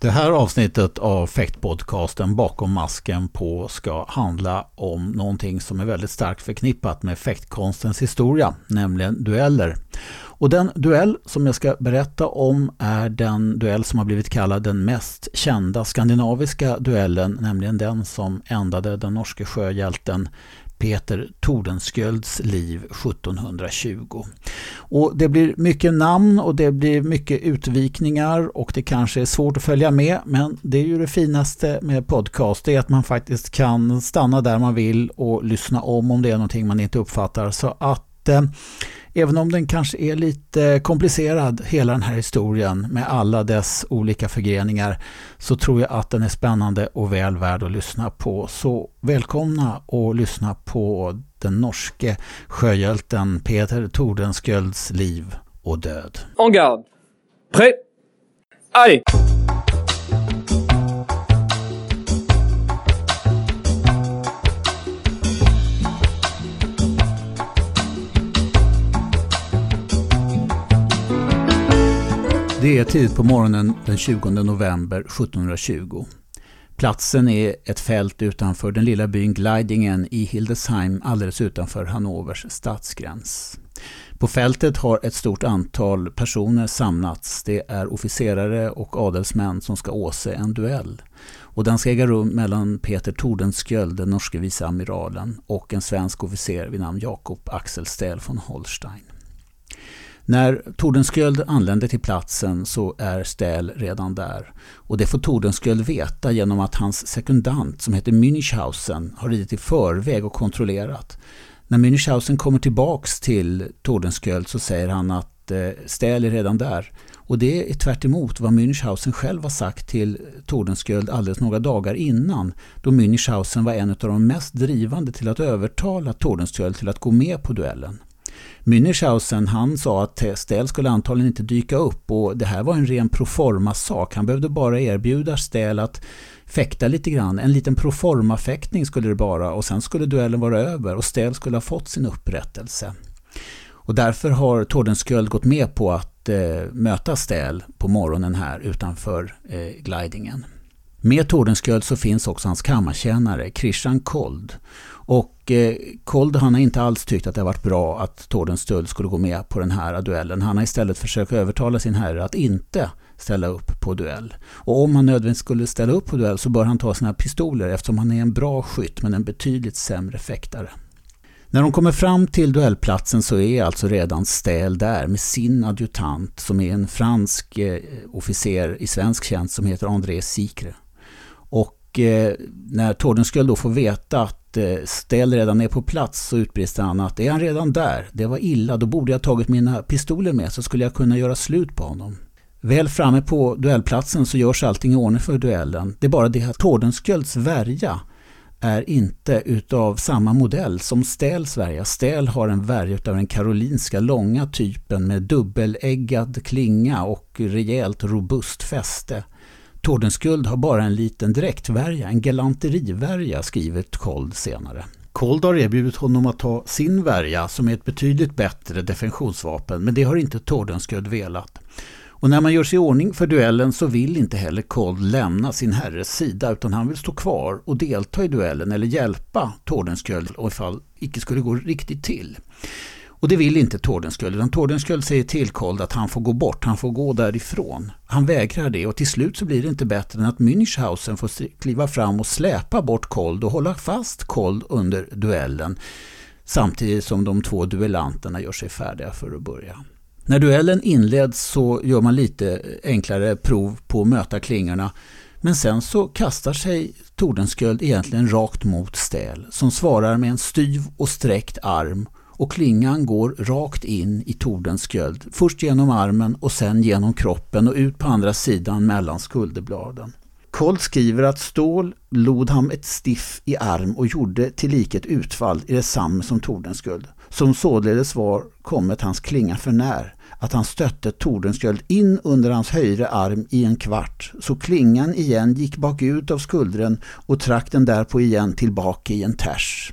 Det här avsnittet av Fäktpodcasten Bakom masken på ska handla om någonting som är väldigt starkt förknippat med fäktkonstens historia, nämligen dueller. Och den duell som jag ska berätta om är den duell som har blivit kallad den mest kända skandinaviska duellen, nämligen den som ändade den norske sjöhjälten Peter Tordenskjölds liv 1720. Och det blir mycket namn och det blir mycket utvikningar och det kanske är svårt att följa med men det är ju det finaste med podcast, det är att man faktiskt kan stanna där man vill och lyssna om om det är någonting man inte uppfattar. Så att eh, Även om den kanske är lite komplicerad, hela den här historien med alla dess olika förgreningar, så tror jag att den är spännande och väl värd att lyssna på. Så välkomna och lyssna på den norske sjöhjälten Peter Tordenskjölds liv och död. En garde. Prêt. Allez Det är tidigt på morgonen den 20 november 1720. Platsen är ett fält utanför den lilla byn Glidingen i Hildesheim alldeles utanför Hannovers stadsgräns. På fältet har ett stort antal personer samlats. Det är officerare och adelsmän som ska åse en duell. Och den ska äga rum mellan Peter Tordenskjöld, den norske viceamiralen, och en svensk officer vid namn Jakob Axel Stel von Holstein. När Tordenskjöld anländer till platsen så är Stähl redan där. Och det får Tordenskjöld veta genom att hans sekundant som heter Münchhausen har ridit i förväg och kontrollerat. När Münchhausen kommer tillbaks till Tordenskjöld så säger han att eh, Stähl är redan där. Och det är tvärt vad Münchhausen själv har sagt till Tordenskjöld alldeles några dagar innan. Då Münchhausen var en av de mest drivande till att övertala Tordenskjöld till att gå med på duellen. Münchhausen han sa att Stähl skulle antagligen inte dyka upp och det här var en ren proforma-sak. Han behövde bara erbjuda Stähl att fäkta lite grann. En liten proforma-fäktning skulle det bara och sen skulle duellen vara över och Stähl skulle ha fått sin upprättelse. Och därför har Tordenskjöld gått med på att eh, möta Stähl på morgonen här utanför eh, glidingen. Med Tordenskjöld så finns också hans kammartjänare Christian Kold. Och eh, Kold han har inte alls tyckt att det har varit bra att Tordenskjöld skulle gå med på den här duellen. Han har istället försökt övertala sin herre att inte ställa upp på duell. Och om han nödvändigt skulle ställa upp på duell så bör han ta sina pistoler eftersom han är en bra skytt men en betydligt sämre fäktare. När de kommer fram till duellplatsen så är alltså redan Stähl där med sin adjutant som är en fransk eh, officer i svensk tjänst som heter André Sikre. Och eh, när Tordenskjöld då får veta att eh, Ställ redan är på plats så utbrister han att är han redan där? Det var illa, då borde jag tagit mina pistoler med så skulle jag kunna göra slut på honom. Väl framme på duellplatsen så görs allting i ordning för duellen. Det är bara det att Tordenskjölds värja är inte utav samma modell som Ställs värja. Ställ har en värja utav den karolinska långa typen med dubbeläggad klinga och rejält robust fäste. Tordenskjöld har bara en liten dräktvärja, en galanterivärja, skriver Kold senare. Kold har erbjudit honom att ta sin värja som är ett betydligt bättre defensionsvapen, men det har inte Tordenskjöld velat. Och när man gör sig i ordning för duellen så vill inte heller Kold lämna sin herres sida utan han vill stå kvar och delta i duellen eller hjälpa Tordenskjöld ifall det icke skulle gå riktigt till. Och det vill inte Tordenskjöld, utan Tordenskjöld säger till Kold att han får gå bort, han får gå därifrån. Han vägrar det och till slut så blir det inte bättre än att Münchhausen får kliva fram och släpa bort Kold och hålla fast Kold under duellen. Samtidigt som de två duellanterna gör sig färdiga för att börja. När duellen inleds så gör man lite enklare prov på att möta klingorna. Men sen så kastar sig Tordenskjöld egentligen rakt mot Stäl som svarar med en styv och sträckt arm och klingan går rakt in i tordens sköld. Först genom armen och sen genom kroppen och ut på andra sidan mellan skulderbladen. Kold skriver att Stål lod han ett stiff i arm och gjorde till ett utfall i detsamma som Tordenskjöld, som således var kommet hans klinga för när, att han stötte Tordenskjöld in under hans höjre arm i en kvart, så klingan igen gick bakut av skuldren och trakten därpå igen tillbaka i en tärs.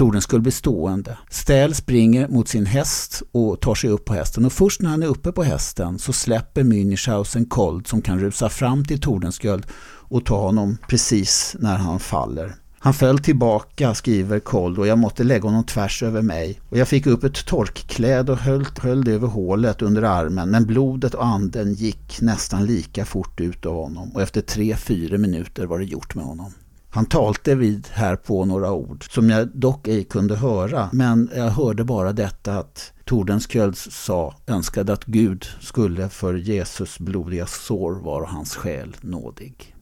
Tordenskjöld blir stående. Stähl springer mot sin häst och tar sig upp på hästen och först när han är uppe på hästen så släpper Münchhausen Kold som kan rusa fram till Tordenskjöld och ta honom precis när han faller. Han föll tillbaka, skriver Kold, och jag måtte lägga honom tvärs över mig. Och jag fick upp ett torkkläd och höll, höll det över hålet under armen, men blodet och anden gick nästan lika fort ut av honom och efter tre, fyra minuter var det gjort med honom. Han talte vid här på några ord som jag dock ej kunde höra, men jag hörde bara detta att Tordenskjölds sa önskade att Gud skulle för Jesus blodiga sår vara hans själ nådig.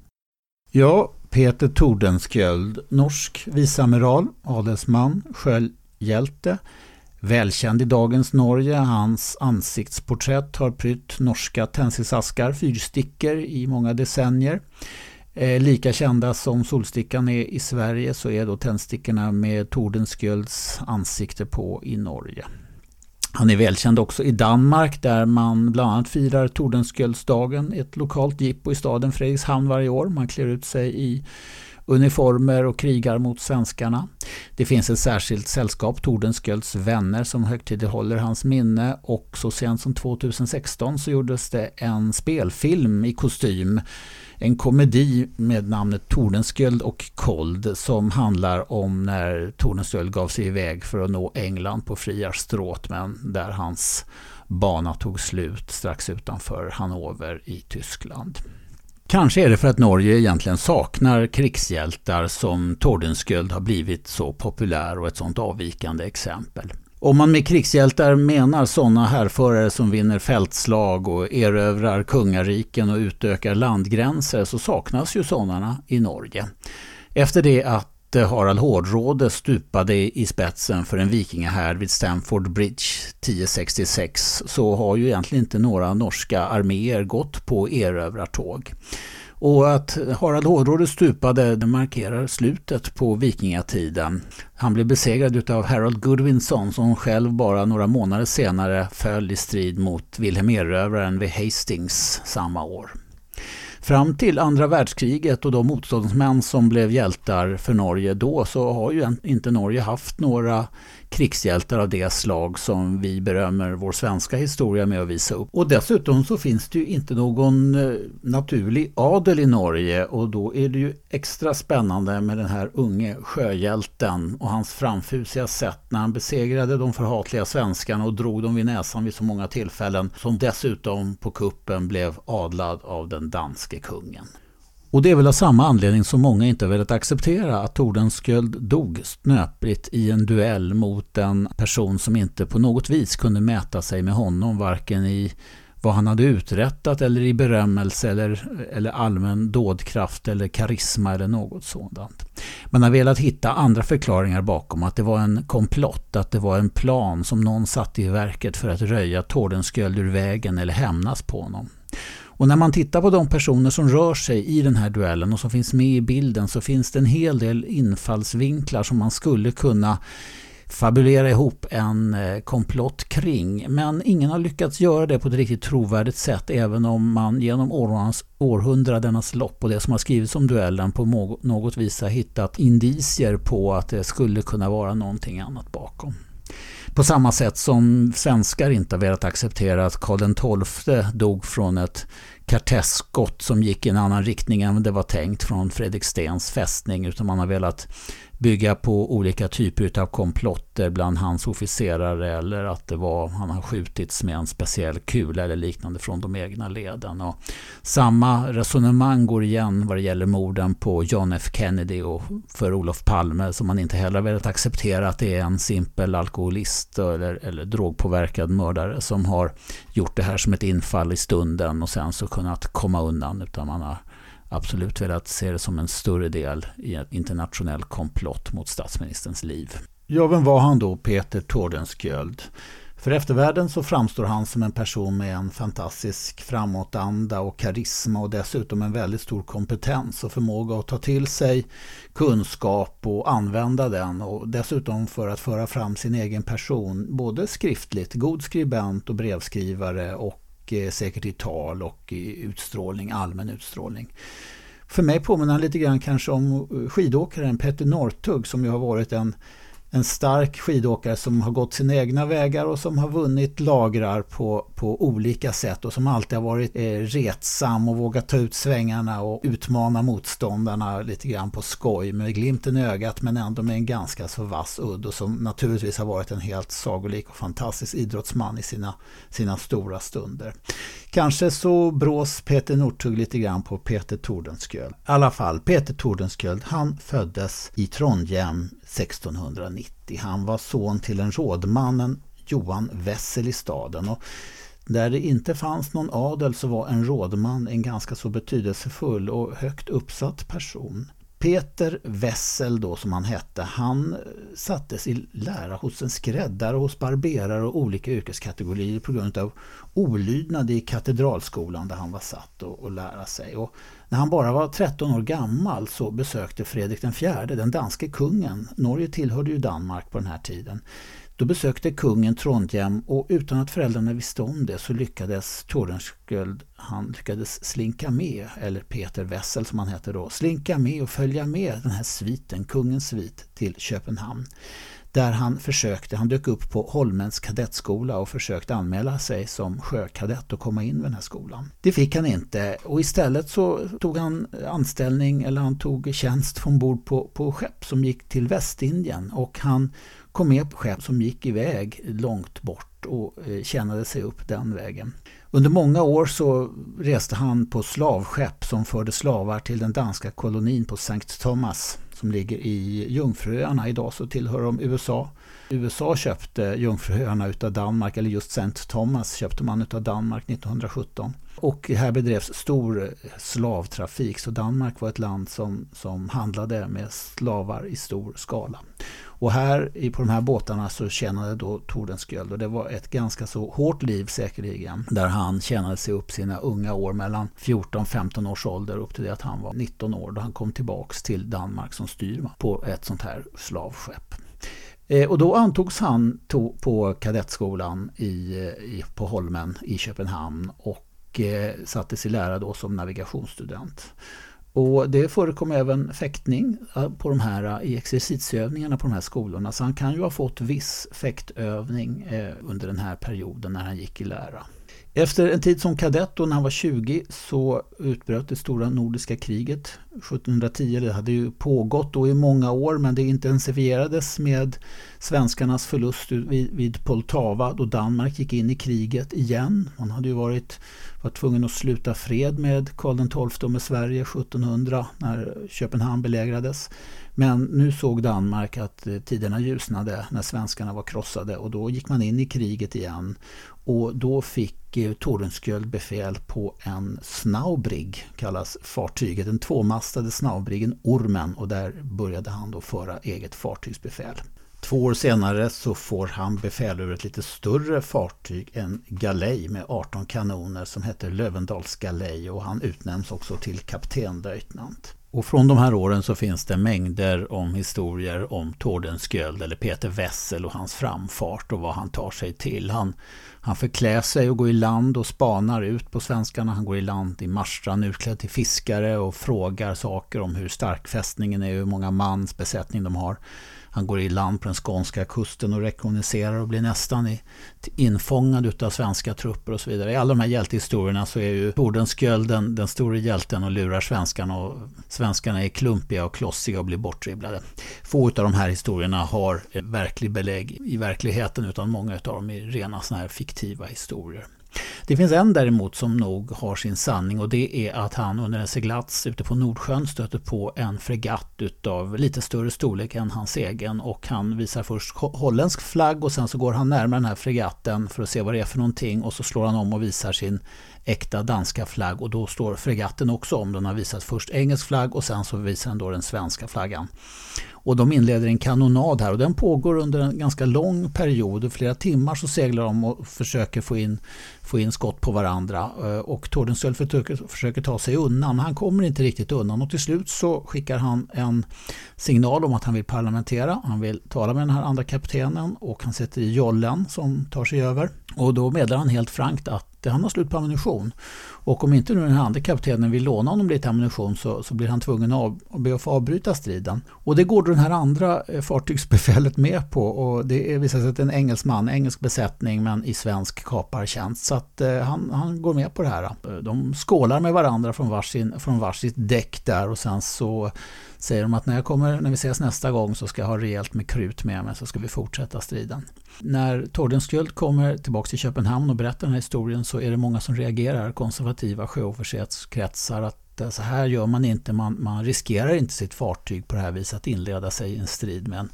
Ja, Peter Tordenskjöld, norsk viceamiral, adelsman, sköldhjälte, välkänd i dagens Norge. Hans ansiktsporträtt har prytt norska tändsticksaskar, fyrstickor i många decennier. Eh, lika kända som Solstickan är i Sverige så är då tändstickorna med Tordenskjölds ansikte på i Norge. Han är välkänd också i Danmark där man bland annat firar Tordenskjöldsdagen, ett lokalt jippo i staden Fredrikshamn varje år. Man klär ut sig i uniformer och krigar mot svenskarna. Det finns ett särskilt sällskap, Tordenskjölds vänner, som högtidlighåller hans minne och så sent som 2016 så gjordes det en spelfilm i kostym en komedi med namnet Tordenskjöld och Kold som handlar om när Tordenskjöld gav sig iväg för att nå England på friarstråt men där hans bana tog slut strax utanför Hannover i Tyskland. Kanske är det för att Norge egentligen saknar krigshjältar som Tordenskjöld har blivit så populär och ett sådant avvikande exempel. Om man med krigshjältar menar sådana härförare som vinner fältslag och erövrar kungariken och utökar landgränser så saknas ju sådana i Norge. Efter det att eh, Harald Hårdråde stupade i spetsen för en vikingahärd vid Stamford Bridge 1066 så har ju egentligen inte några norska arméer gått på erövrartåg. Och att Harald Hårdråde stupade det markerar slutet på vikingatiden. Han blev besegrad av Harold Goodwinson som själv bara några månader senare föll i strid mot Wilhelm Erövraren vid Hastings samma år. Fram till andra världskriget och de motståndsmän som blev hjältar för Norge då så har ju inte Norge haft några krigshjältar av det slag som vi berömmer vår svenska historia med att visa upp. Och dessutom så finns det ju inte någon eh, naturlig adel i Norge och då är det ju extra spännande med den här unge sjöhjälten och hans framfusiga sätt när han besegrade de förhatliga svenskarna och drog dem vid näsan vid så många tillfällen som dessutom på kuppen blev adlad av den danske kungen. Och det är väl av samma anledning som många inte har velat acceptera att Tordenskjöld dog snöpligt i en duell mot en person som inte på något vis kunde mäta sig med honom varken i vad han hade uträttat eller i berömmelse eller, eller allmän dådkraft eller karisma eller något sådant. Man har velat hitta andra förklaringar bakom att det var en komplott, att det var en plan som någon satte i verket för att röja Tordenskjöld ur vägen eller hämnas på honom. Och när man tittar på de personer som rör sig i den här duellen och som finns med i bilden så finns det en hel del infallsvinklar som man skulle kunna fabulera ihop en eh, komplott kring. Men ingen har lyckats göra det på ett riktigt trovärdigt sätt även om man genom århundradenas lopp och det som har skrivits om duellen på något vis har hittat indicier på att det skulle kunna vara någonting annat bakom. På samma sätt som svenskar inte har velat acceptera att Karl XII dog från ett kartesskott som gick i en annan riktning än det var tänkt från Fredrik Stens fästning utan man har velat bygga på olika typer av komplotter bland hans officerare eller att det var, han har skjutits med en speciell kula eller liknande från de egna leden. Och samma resonemang går igen vad det gäller morden på John F Kennedy och för Olof Palme som man inte heller velat acceptera att det är en simpel alkoholist eller, eller drogpåverkad mördare som har gjort det här som ett infall i stunden och sen så kunnat komma undan utan man har absolut velat se det som en större del i en internationell komplott mot statsministerns liv. Ja, vem var han då, Peter Tordenskjöld? För eftervärlden så framstår han som en person med en fantastisk framåtanda och karisma och dessutom en väldigt stor kompetens och förmåga att ta till sig kunskap och använda den och dessutom för att föra fram sin egen person både skriftligt, god skribent och brevskrivare och Eh, säkert i tal och i utstrålning, allmän utstrålning. För mig påminner han lite grann kanske om eh, skidåkaren Petter Northug som ju har varit en en stark skidåkare som har gått sina egna vägar och som har vunnit lagrar på, på olika sätt och som alltid har varit eh, retsam och vågat ta ut svängarna och utmana motståndarna lite grann på skoj med glimten i ögat men ändå med en ganska så vass udd och som naturligtvis har varit en helt sagolik och fantastisk idrottsman i sina, sina stora stunder. Kanske så brås Peter Northug lite grann på Peter Tordenskjöld. I alla fall, Peter Tordenskjöld han föddes i Trondheim 1690. Han var son till en rådmannen Johan Wessel i staden. Och där det inte fanns någon adel så var en rådman en ganska så betydelsefull och högt uppsatt person. Peter Wessel då som han hette, han eh, sattes i lära hos en skräddare, hos barberare och olika yrkeskategorier på grund av olydnad i katedralskolan där han var satt och, och lära sig. Och när han bara var 13 år gammal så besökte Fredrik IV, den danske kungen, Norge tillhörde ju Danmark på den här tiden, då besökte kungen Trondheim och utan att föräldrarna visste om det så lyckades Tordenskjöld han lyckades slinka med, eller Peter Wessel som han hette då, slinka med och följa med den här sviten, kungens svit, till Köpenhamn. Där han försökte, han dök upp på Holmens kadettskola och försökte anmäla sig som sjökadett och komma in vid den här skolan. Det fick han inte och istället så tog han anställning eller han tog tjänst ombord på, på skepp som gick till Västindien och han kom med på skepp som gick iväg långt bort och eh, tjänade sig upp den vägen. Under många år så reste han på slavskepp som förde slavar till den danska kolonin på Sankt Thomas som ligger i Jungfruöarna. Idag så tillhör de USA. USA köpte Jungfruöarna utav Danmark, eller just St. Thomas köpte man utav Danmark 1917. Och här bedrevs stor eh, slavtrafik så Danmark var ett land som, som handlade med slavar i stor skala. Och här på de här båtarna så tjänade då Tordenskjöld och det var ett ganska så hårt liv säkerligen. Där han tjänade sig upp sina unga år mellan 14-15 års ålder upp till det att han var 19 år då han kom tillbaks till Danmark som styrman på ett sånt här slavskepp. Eh, och då antogs han på kadettskolan i, eh, i, på Holmen i Köpenhamn och eh, sattes i lära då som navigationsstudent. Och det förekom även fäktning eh, på de här, eh, i exercitsövningarna på de här skolorna. Så han kan ju ha fått viss fäktövning eh, under den här perioden när han gick i lära. Efter en tid som kadett och när han var 20 så utbröt det stora nordiska kriget 1710. Det hade ju pågått då i många år men det intensifierades med svenskarnas förlust vid, vid Poltava då Danmark gick in i kriget igen. Man hade ju varit var tvungen att sluta fred med Karl XII och med Sverige 1700 när Köpenhamn belägrades. Men nu såg Danmark att eh, tiderna ljusnade när svenskarna var krossade och då gick man in i kriget igen. Och då fick eh, Tordenskjöld befäl på en Snaubrig, kallas fartyget, den tvåmastade Snaubriggen Ormen och där började han då föra eget fartygsbefäl. Två år senare så får han befäl över ett lite större fartyg, en galej med 18 kanoner som heter Lövendals galej och han utnämns också till kaptenlöjtnant. Och från de här åren så finns det mängder om historier om Tordenskjöld eller Peter Wessel och hans framfart och vad han tar sig till. Han, han förklär sig och går i land och spanar ut på svenskarna. Han går i land i Marstrand utklädd till fiskare och frågar saker om hur stark fästningen är, hur många mans besättning de har. Han går i land på den skånska kusten och rekognoserar och blir nästan infångad av svenska trupper och så vidare. I alla de här hjältehistorierna så är ju Tordenskjöld den, den store hjälten och lurar svenskarna och svenskarna är klumpiga och klossiga och blir bortdribblade. Få av de här historierna har eh, verklig belägg i verkligheten utan många av dem är rena såna här fiktiva historier. Det finns en däremot som nog har sin sanning och det är att han under en seglats ute på Nordsjön stöter på en fregatt utav lite större storlek än hans egen och han visar först holländsk flagg och sen så går han närmare den här fregatten för att se vad det är för någonting och så slår han om och visar sin äkta danska flagg och då står fregatten också om. Den har visat först engelsk flagg och sen så visar den då den svenska flaggan. Och de inleder en kanonad här och den pågår under en ganska lång period. Flera timmar så seglar de och försöker få in, få in skott på varandra. Eh, och Tordenskjöld försöker, försöker ta sig undan. men Han kommer inte riktigt undan och till slut så skickar han en signal om att han vill parlamentera. Han vill tala med den här andra kaptenen och han sätter i jollen som tar sig över. Och då meddelar han helt frankt att att han har slut på ammunition. Och om inte nu den här andra kaptenen vill låna honom lite ammunition så, så blir han tvungen att, av, att be att få avbryta striden. Och det går då den här andra eh, fartygsbefälet med på och det visar sig att det är en engelsman, engelsk besättning men i svensk kapartjänst. Så att eh, han, han går med på det här. Eh, de skålar med varandra från, varsin, från varsitt däck där och sen så säger de att när, jag kommer, när vi ses nästa gång så ska jag ha rejält med krut med mig så ska vi fortsätta striden. När Tordenskjöld kommer tillbaka till Köpenhamn och berättar den här historien så är det många som reagerar, konservativa sjöofficerskretsar, att eh, så här gör man inte, man, man riskerar inte sitt fartyg på det här viset att inleda sig i en strid med en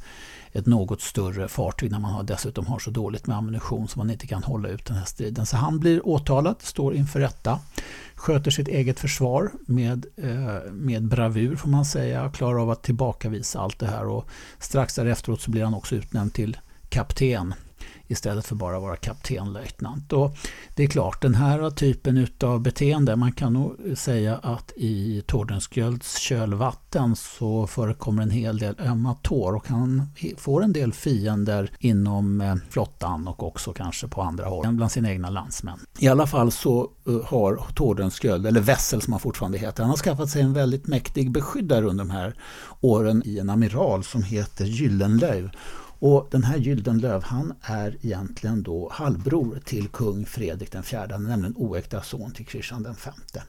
ett något större fartyg när man har, dessutom har så dåligt med ammunition så man inte kan hålla ut den här striden. Så han blir åtalad, står inför rätta, sköter sitt eget försvar med, eh, med bravur får man säga, klarar av att tillbakavisa allt det här. Och strax därefter så blir han också utnämnd till kapten istället för bara vara kaptenlöjtnant. Och det är klart, den här typen av beteende, man kan nog säga att i Tordenskjölds kölvatten så förekommer en hel del ömma tår och han får en del fiender inom eh, flottan och också kanske på andra håll bland sina egna landsmän. I alla fall så eh, har Tordenskjöld, eller Wessel som han fortfarande heter, han har skaffat sig en väldigt mäktig beskyddare under de här åren i en amiral som heter Gyllenlöv och den här Gyldenlöv han är egentligen då halvbror till kung Fredrik den fjärde, nämligen oäkta son till Kristian den femte.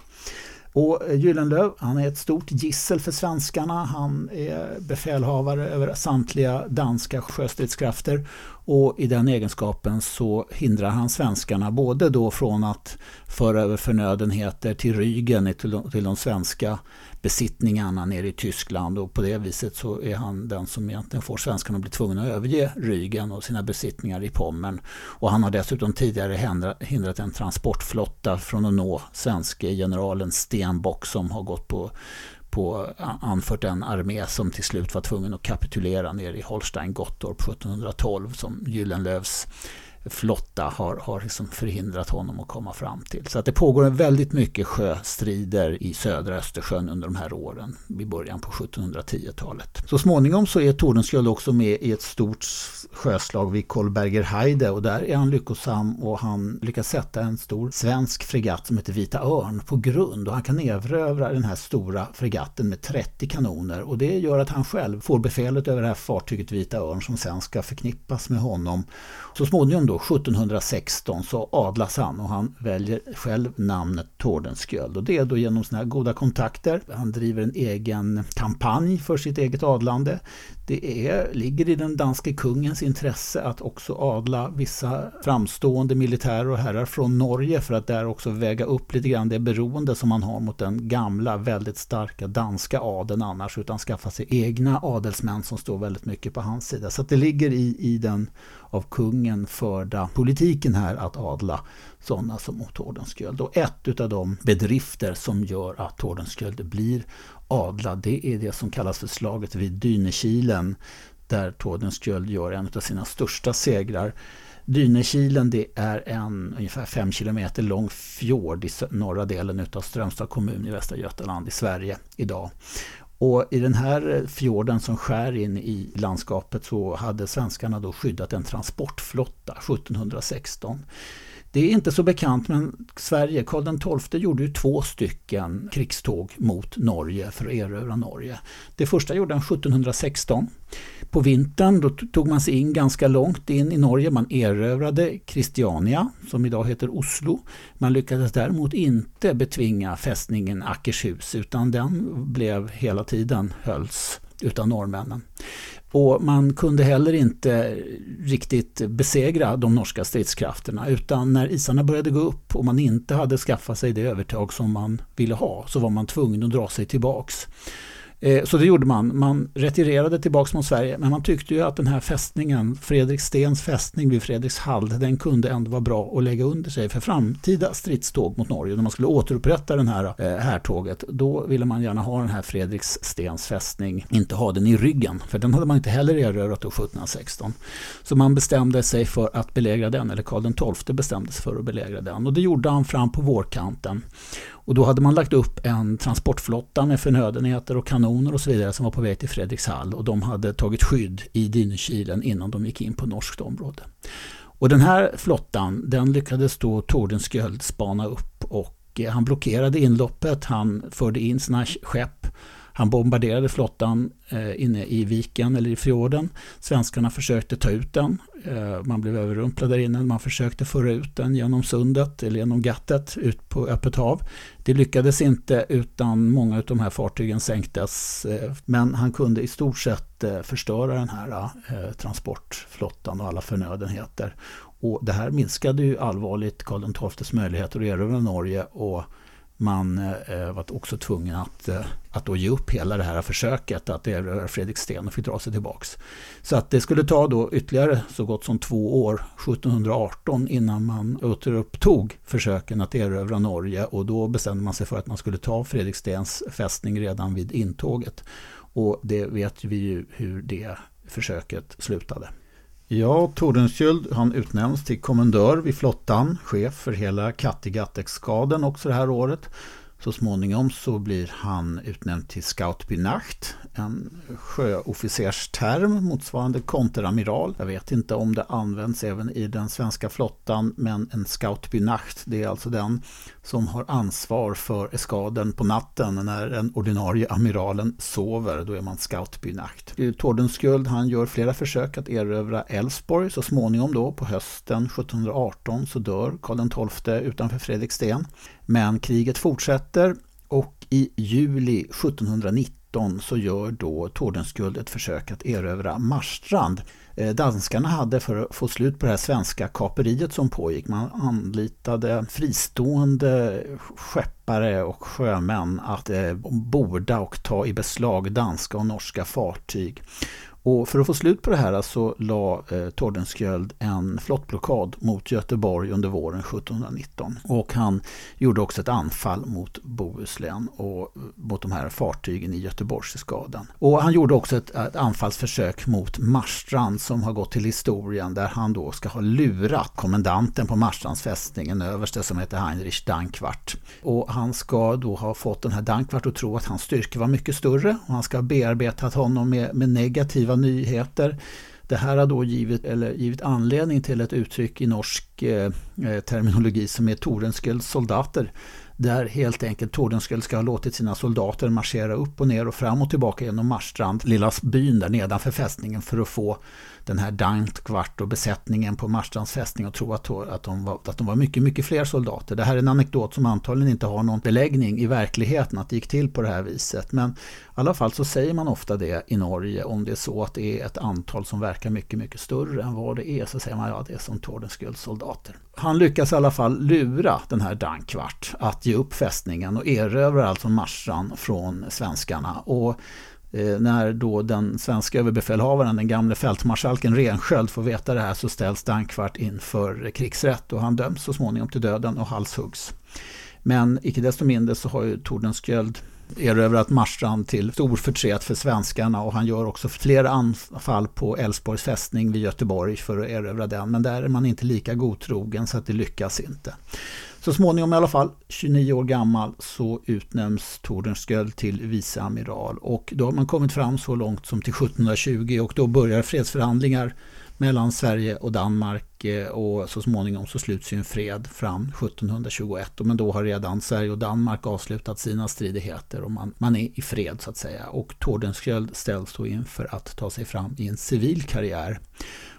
Och eh, Gyllenlöv han är ett stort gissel för svenskarna. Han är befälhavare över samtliga danska sjöstridskrafter och i den egenskapen så hindrar han svenskarna både då från att föra över förnödenheter till Rygen, till de, till de svenska besittningarna nere i Tyskland och på det viset så är han den som egentligen får svenskarna att bli tvungna att överge Rygen och sina besittningar i Pommern. Och han har dessutom tidigare hindrat en transportflotta från att nå svenske generalen Stenbock som har gått på på, anfört en armé som till slut var tvungen att kapitulera nere i Holstein-Gottorp 1712 som Gyllenlövs flotta har, har liksom förhindrat honom att komma fram till. Så att det pågår väldigt mycket sjöstrider i södra Östersjön under de här åren i början på 1710-talet. Så småningom så är Tordenskjöld också med i ett stort sjöslag vid Kolberger Heide och där är han lyckosam och han lyckas sätta en stor svensk fregatt som heter Vita Örn på grund och han kan erövra den här stora fregatten med 30 kanoner och det gör att han själv får befälet över det här fartyget Vita Örn som sen ska förknippas med honom. Så småningom då 1716 så adlas han och han väljer själv namnet Tordenskjöld. Och det är då genom sina goda kontakter. Han driver en egen kampanj för sitt eget adlande. Det är, ligger i den danske kungens intresse att också adla vissa framstående militärer och herrar från Norge för att där också väga upp lite grann det beroende som man har mot den gamla väldigt starka danska adeln annars utan skaffa sig egna adelsmän som står väldigt mycket på hans sida. Så det ligger i, i den av kungen förda politiken här att adla sådana som Tordenskjöld. Och ett av de bedrifter som gör att Tordenskjöld blir adla, det är det som kallas för slaget vid Dynekilen där Tordenskjöld gör en av sina största segrar. Dynekilen det är en ungefär 5 kilometer lång fjord i norra delen av Strömstad kommun i Västra Götaland i Sverige idag. Och i den här eh, fjorden som skär in i landskapet så hade svenskarna då skyddat en transportflotta 1716. Det är inte så bekant men Sverige, Karl XII gjorde ju två stycken krigståg mot Norge för att erövra Norge. Det första gjorde han 1716. På vintern då tog man sig in ganska långt in i Norge. Man erövrade Christiania som idag heter Oslo. Man lyckades däremot inte betvinga fästningen Akershus utan den blev hela tiden hölls utav norrmännen. Och man kunde heller inte riktigt besegra de norska stridskrafterna utan när isarna började gå upp och man inte hade skaffat sig det övertag som man ville ha så var man tvungen att dra sig tillbaks. Eh, så det gjorde man. Man retirerade tillbaka mot Sverige men man tyckte ju att den här fästningen, Fredrik Stens fästning vid Fredrikshald, den kunde ändå vara bra att lägga under sig för framtida stridståg mot Norge. När man skulle återupprätta den här eh, härtåget, då ville man gärna ha den här Fredriks Stens fästning, inte ha den i ryggen, för den hade man inte heller erövrat 1716. Så man bestämde sig för att belägra den, eller Karl XII bestämde sig för att belägra den och det gjorde han fram på vårkanten. Och då hade man lagt upp en transportflotta med förnödenheter och kanoner och så vidare som var på väg till Fredrikshall och de hade tagit skydd i Dynekilen innan de gick in på norskt område. Och den här flottan den lyckades då Tordenskjöld spana upp och eh, han blockerade inloppet, han förde in sina skepp han bombarderade flottan eh, inne i viken eller i fjorden. Svenskarna försökte ta ut den. Eh, man blev överrumplad där inne. Man försökte föra ut den genom sundet eller genom gattet ut på öppet hav. Det lyckades inte utan många av de här fartygen sänktes. Eh, men han kunde i stort sett eh, förstöra den här eh, transportflottan och alla förnödenheter. Och det här minskade ju allvarligt Karl XIIs möjligheter att erövra Norge och man eh, eh var också tvungen att, eh, att då ge upp hela det här försöket att erövra Fredriksten och fick dra sig tillbaks. Så att det skulle ta då ytterligare så gott som två år, 1718, innan man återupptog försöken att erövra Norge och då bestämde man sig för att man skulle ta Fredrikstens fästning redan vid intåget. Och det vet vi ju hur det försöket slutade. Ja, Tordenskjöld han utnämns till kommendör vid flottan, chef för hela Kattegatt-exkaden också det här året. Så småningom så blir han utnämnd till Scoutbinacht, en sjöofficersterm motsvarande konteramiral. Jag vet inte om det används även i den svenska flottan men en Scoutbinacht, det är alltså den som har ansvar för eskaden på natten när den ordinarie amiralen sover. Då är man Scout Nacht. Tordenskjöld han gör flera försök att erövra Älvsborg. Så småningom då på hösten 1718 så dör Karl XII utanför Fredriksten. Men kriget fortsätter och i juli 1719 så gör då Tordenskjöld ett försök att erövra Marstrand. Eh, danskarna hade för att få slut på det här svenska kaperiet som pågick. Man anlitade fristående skeppare och sjömän att eh, borda och ta i beslag danska och norska fartyg. Och för att få slut på det här så la eh, Tordenskjöld en flottblockad mot Göteborg under våren 1719. Och han gjorde också ett anfall mot Bohuslän och eh, mot de här fartygen i Göteborgsskadan. Och han gjorde också ett, ett anfallsförsök mot Marstrand som har gått till historien där han då ska ha lurat kommendanten på Marstrands fästning, en överste som heter Heinrich Dankwart. Och han ska då ha fått den här Dankwart att tro att hans styrka var mycket större och han ska ha bearbetat honom med, med negativa nyheter. Det här har då givit, eller givit anledning till ett uttryck i norsk eh, terminologi som är Tordenskjölds soldater. Där helt enkelt Tordenskjöld ska ha låtit sina soldater marschera upp och ner och fram och tillbaka genom Marstrand, lilla byn där nedanför fästningen för att få den här Dankvart och besättningen på Marstrands fästning och tro att, att, de var, att de var mycket, mycket fler soldater. Det här är en anekdot som antagligen inte har någon beläggning i verkligheten att det gick till på det här viset. Men i alla fall så säger man ofta det i Norge om det är så att det är ett antal som verkar mycket, mycket större än vad det är så säger man ja det är som Tordenskjölds soldater. Han lyckas i alla fall lura den här Dankvart att ge upp fästningen och erövrar alltså Marstrand från svenskarna. Och eh, när då den svenska överbefälhavaren, den gamle fältmarskalken Rensköld får veta det här så ställs Dankvart inför krigsrätt och han döms så småningom till döden och halshuggs. Men icke desto mindre så har ju Tordenskjöld erövrat Marstrand till stor förtret för svenskarna och han gör också flera anfall på Älvsborgs fästning vid Göteborg för att erövra den. Men där är man inte lika godtrogen så att det lyckas inte. Så småningom i alla fall, 29 år gammal, så utnämns Tordenskjöld till viceamiral. Och då har man kommit fram så långt som till 1720 och då börjar fredsförhandlingar mellan Sverige och Danmark eh, och så småningom så sluts ju en fred fram 1721. Men då har redan Sverige och Danmark avslutat sina stridigheter och man, man är i fred så att säga. Och Tordenskjöld ställs då inför att ta sig fram i en civil karriär.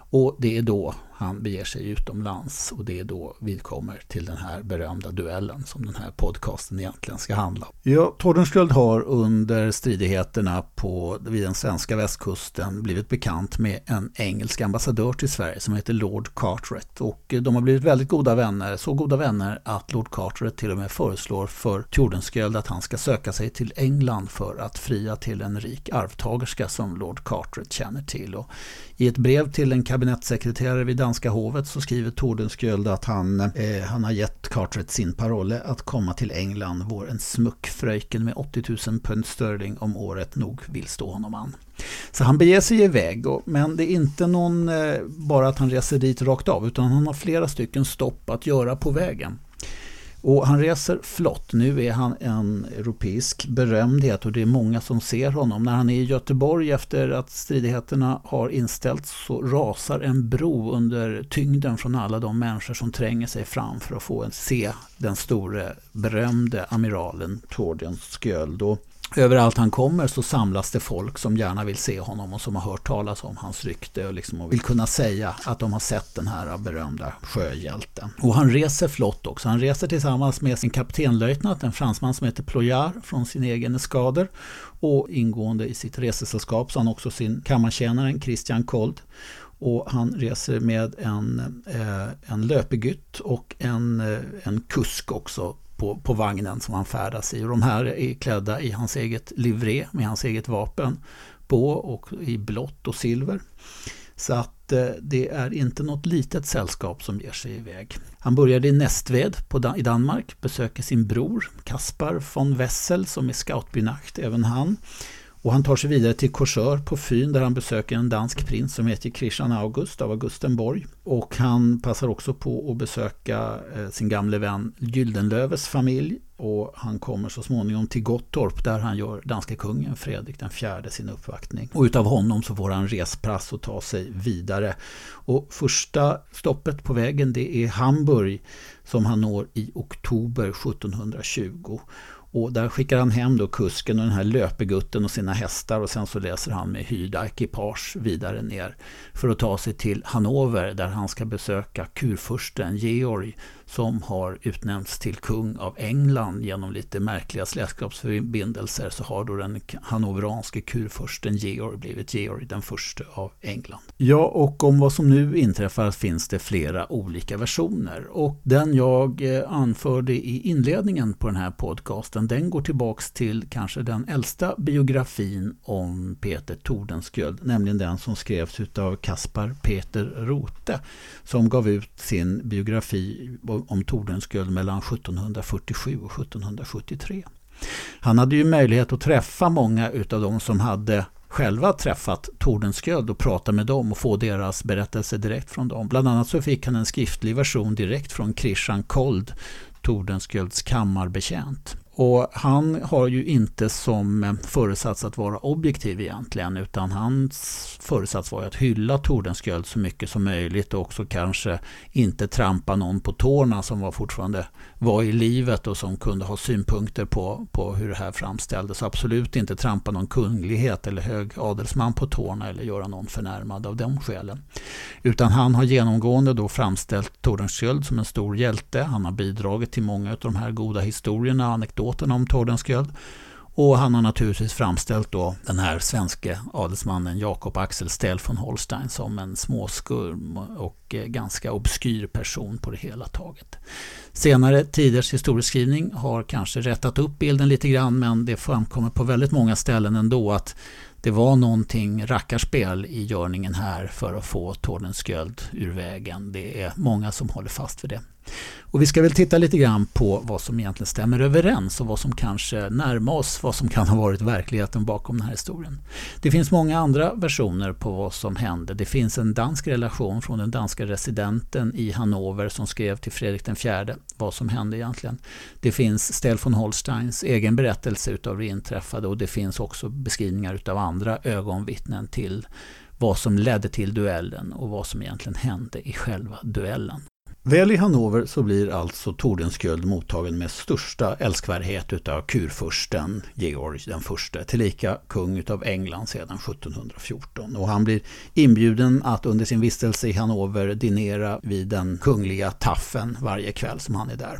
Och det är då han beger sig utomlands och det är då vi kommer till den här berömda duellen som den här podcasten egentligen ska handla om. Ja, Tordenskjöld har under stridigheterna på, vid den svenska västkusten blivit bekant med en engelsk ambassadör till Sverige som heter Lord Carteret och eh, de har blivit väldigt goda vänner, så goda vänner att Lord Carteret till och med föreslår för Tordenskjöld att han ska söka sig till England för att fria till en rik arvtagerska som Lord Carteret känner till. Och I ett brev till en kabinettssekreterare vid danska hovet så skriver Tordenskjöld att han, eh, han har gett Carteret sin parolle att komma till England vår en smuckfröjken med 80 000 pund sterling om året nog vill stå honom an. Så han beger sig iväg, och, men det är inte någon eh, bara att han reser dit rakt av utan han har flera stycken stopp att göra på vägen. Och han reser flott. Nu är han en europeisk berömdhet och det är många som ser honom. När han är i Göteborg efter att stridigheterna har inställts så rasar en bro under tyngden från alla de människor som tränger sig fram för att få se den store berömde amiralen Torbjörn sköld. Och överallt han kommer så samlas det folk som gärna vill se honom och som har hört talas om hans rykte och, liksom och vill kunna säga att de har sett den här berömda sjöhjälten. Och han reser flott också. Han reser tillsammans med sin kaptenlöjtnant, en fransman som heter Ployard från sin egen eskader. Och ingående i sitt resesällskap så har han också sin kammartjänare Christian Kold. Och han reser med en, eh, en löpegytt och en, eh, en kusk också på, på vagnen som han färdas i. Och de här är klädda i hans eget livré med hans eget vapen på och i blått och silver. Så att eh, det är inte något litet sällskap som ger sig iväg. Han började i Nästved på, i Danmark, besöker sin bror Kaspar von Wessel som är scoutbynacht, även han. Och han tar sig vidare till Korsör på Fyn där han besöker en dansk prins som heter Christian August av Augustenborg. Och han passar också på att besöka eh, sin gamle vän Gyldenlöves familj och han kommer så småningom till Gottorp där han gör danske kungen Fredrik den fjärde sin uppvaktning. Och utav honom så får han respass och ta sig vidare. Och första stoppet på vägen det är Hamburg som han når i oktober 1720. Och där skickar han hem då kusken och den här löpegutten och sina hästar och sen så läser han med hyrda ekipage vidare ner för att ta sig till Hannover där han ska besöka kurfursten Georg som har utnämnts till kung av England genom lite märkliga släktskapsförbindelser så har då den hannoveranske kurfursten Georg blivit Georg den första av England. Ja, och om vad som nu inträffar finns det flera olika versioner och den jag eh, anförde i inledningen på den här podcasten den går tillbaks till kanske den äldsta biografin om Peter Tordenskjöld, nämligen den som skrevs av Kaspar Peter Rote som gav ut sin biografi om Tordenskjöld mellan 1747 och 1773. Han hade ju möjlighet att träffa många utav de som hade själva träffat Tordenskjöld och prata med dem och få deras berättelse direkt från dem. Bland annat så fick han en skriftlig version direkt från Christian Kold, Tordenskjölds kammarbetjänt. Och han har ju inte som eh, föresats att vara objektiv egentligen utan hans föresats var att hylla Tordenskjöld så mycket som möjligt och också kanske inte trampa någon på tårna som var fortfarande var i livet och som kunde ha synpunkter på, på hur det här framställdes. Absolut inte trampa någon kunglighet eller hög adelsman på tårna eller göra någon förnärmad av de skälen. Utan han har genomgående då framställt Tordenskjöld som en stor hjälte. Han har bidragit till många av de här goda historierna, anekdoterna om Tordenskjöld. Och han har naturligtvis framställt då den här svenske adelsmannen Jakob Axel Stell von Holstein som en småskurm och eh, ganska obskyr person på det hela taget. Senare tiders historieskrivning har kanske rättat upp bilden lite grann men det framkommer på väldigt många ställen ändå att det var någonting rackarspel i görningen här för att få Tordenskjöld ur vägen. Det är många som håller fast vid det. Och vi ska väl titta lite grann på vad som egentligen stämmer överens och vad som kanske närmar oss vad som kan ha varit verkligheten bakom den här historien. Det finns många andra versioner på vad som hände. Det finns en dansk relation från den danska residenten i Hannover som skrev till Fredrik den fjärde vad som hände egentligen. Det finns Stel von Holsteins egen berättelse utav det inträffade och det finns också beskrivningar utav andra ögonvittnen till vad som ledde till duellen och vad som egentligen hände i själva duellen. Väl i Hannover så blir alltså Tordenskjöld mottagen med största älskvärdhet utav kurfursten Georg den förste, tillika kung utav England sedan 1714. Och han blir inbjuden att under sin vistelse i Hannover dinera vid den kungliga taffen varje kväll som han är där.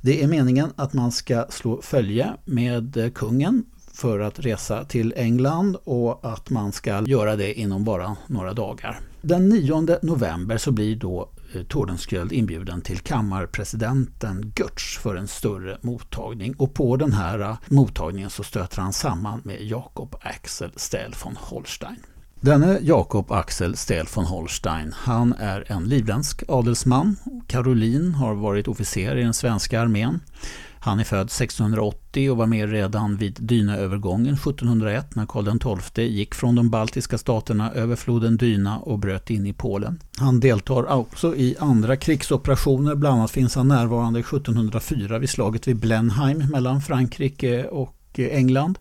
Det är meningen att man ska slå följe med kungen för att resa till England och att man ska göra det inom bara några dagar. Den 9 november så blir då eh, Tordenskjöld inbjuden till kammarpresidenten Götz för en större mottagning och på den här eh, mottagningen så stöter han samman med Jakob Axel Stähl von Holstein. Denne Jakob Axel Stähl von Holstein, han är en livländsk adelsman. Caroline har varit officer i den svenska armén. Han är född 1680 och var med redan vid Dynaövergången 1701 när Karl XII gick från de baltiska staterna över floden Dyna och bröt in i Polen. Han deltar också i andra krigsoperationer, bland annat finns han närvarande 1704 vid slaget vid Blenheim mellan Frankrike och England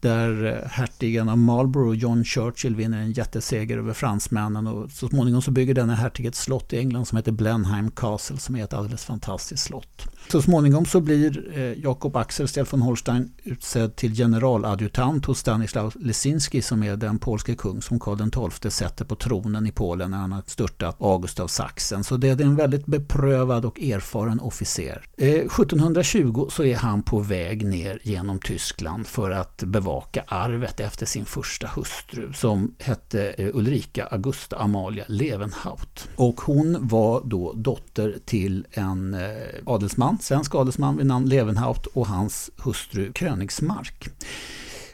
där eh, hertigen av Marlborough, John Churchill, vinner en jätteseger över fransmännen och så småningom så bygger denna hertig ett slott i England som heter Blenheim Castle som är ett alldeles fantastiskt slott. Så småningom så blir eh, Jakob Axel Stel von Holstein utsedd till generaladjutant hos Stanislaw Lesinski som är den polske kung som Karl XII sätter på tronen i Polen när han har störtat August av Sachsen. Så det är en väldigt beprövad och erfaren officer. Eh, 1720 så är han på väg ner genom Tyskland för att bevaka tillbaka arvet efter sin första hustru som hette eh, Ulrika Augusta Amalia Levenhaut. Och hon var då dotter till en eh, adelsman svensk adelsman vid namn Levenhaut och hans hustru Königsmark.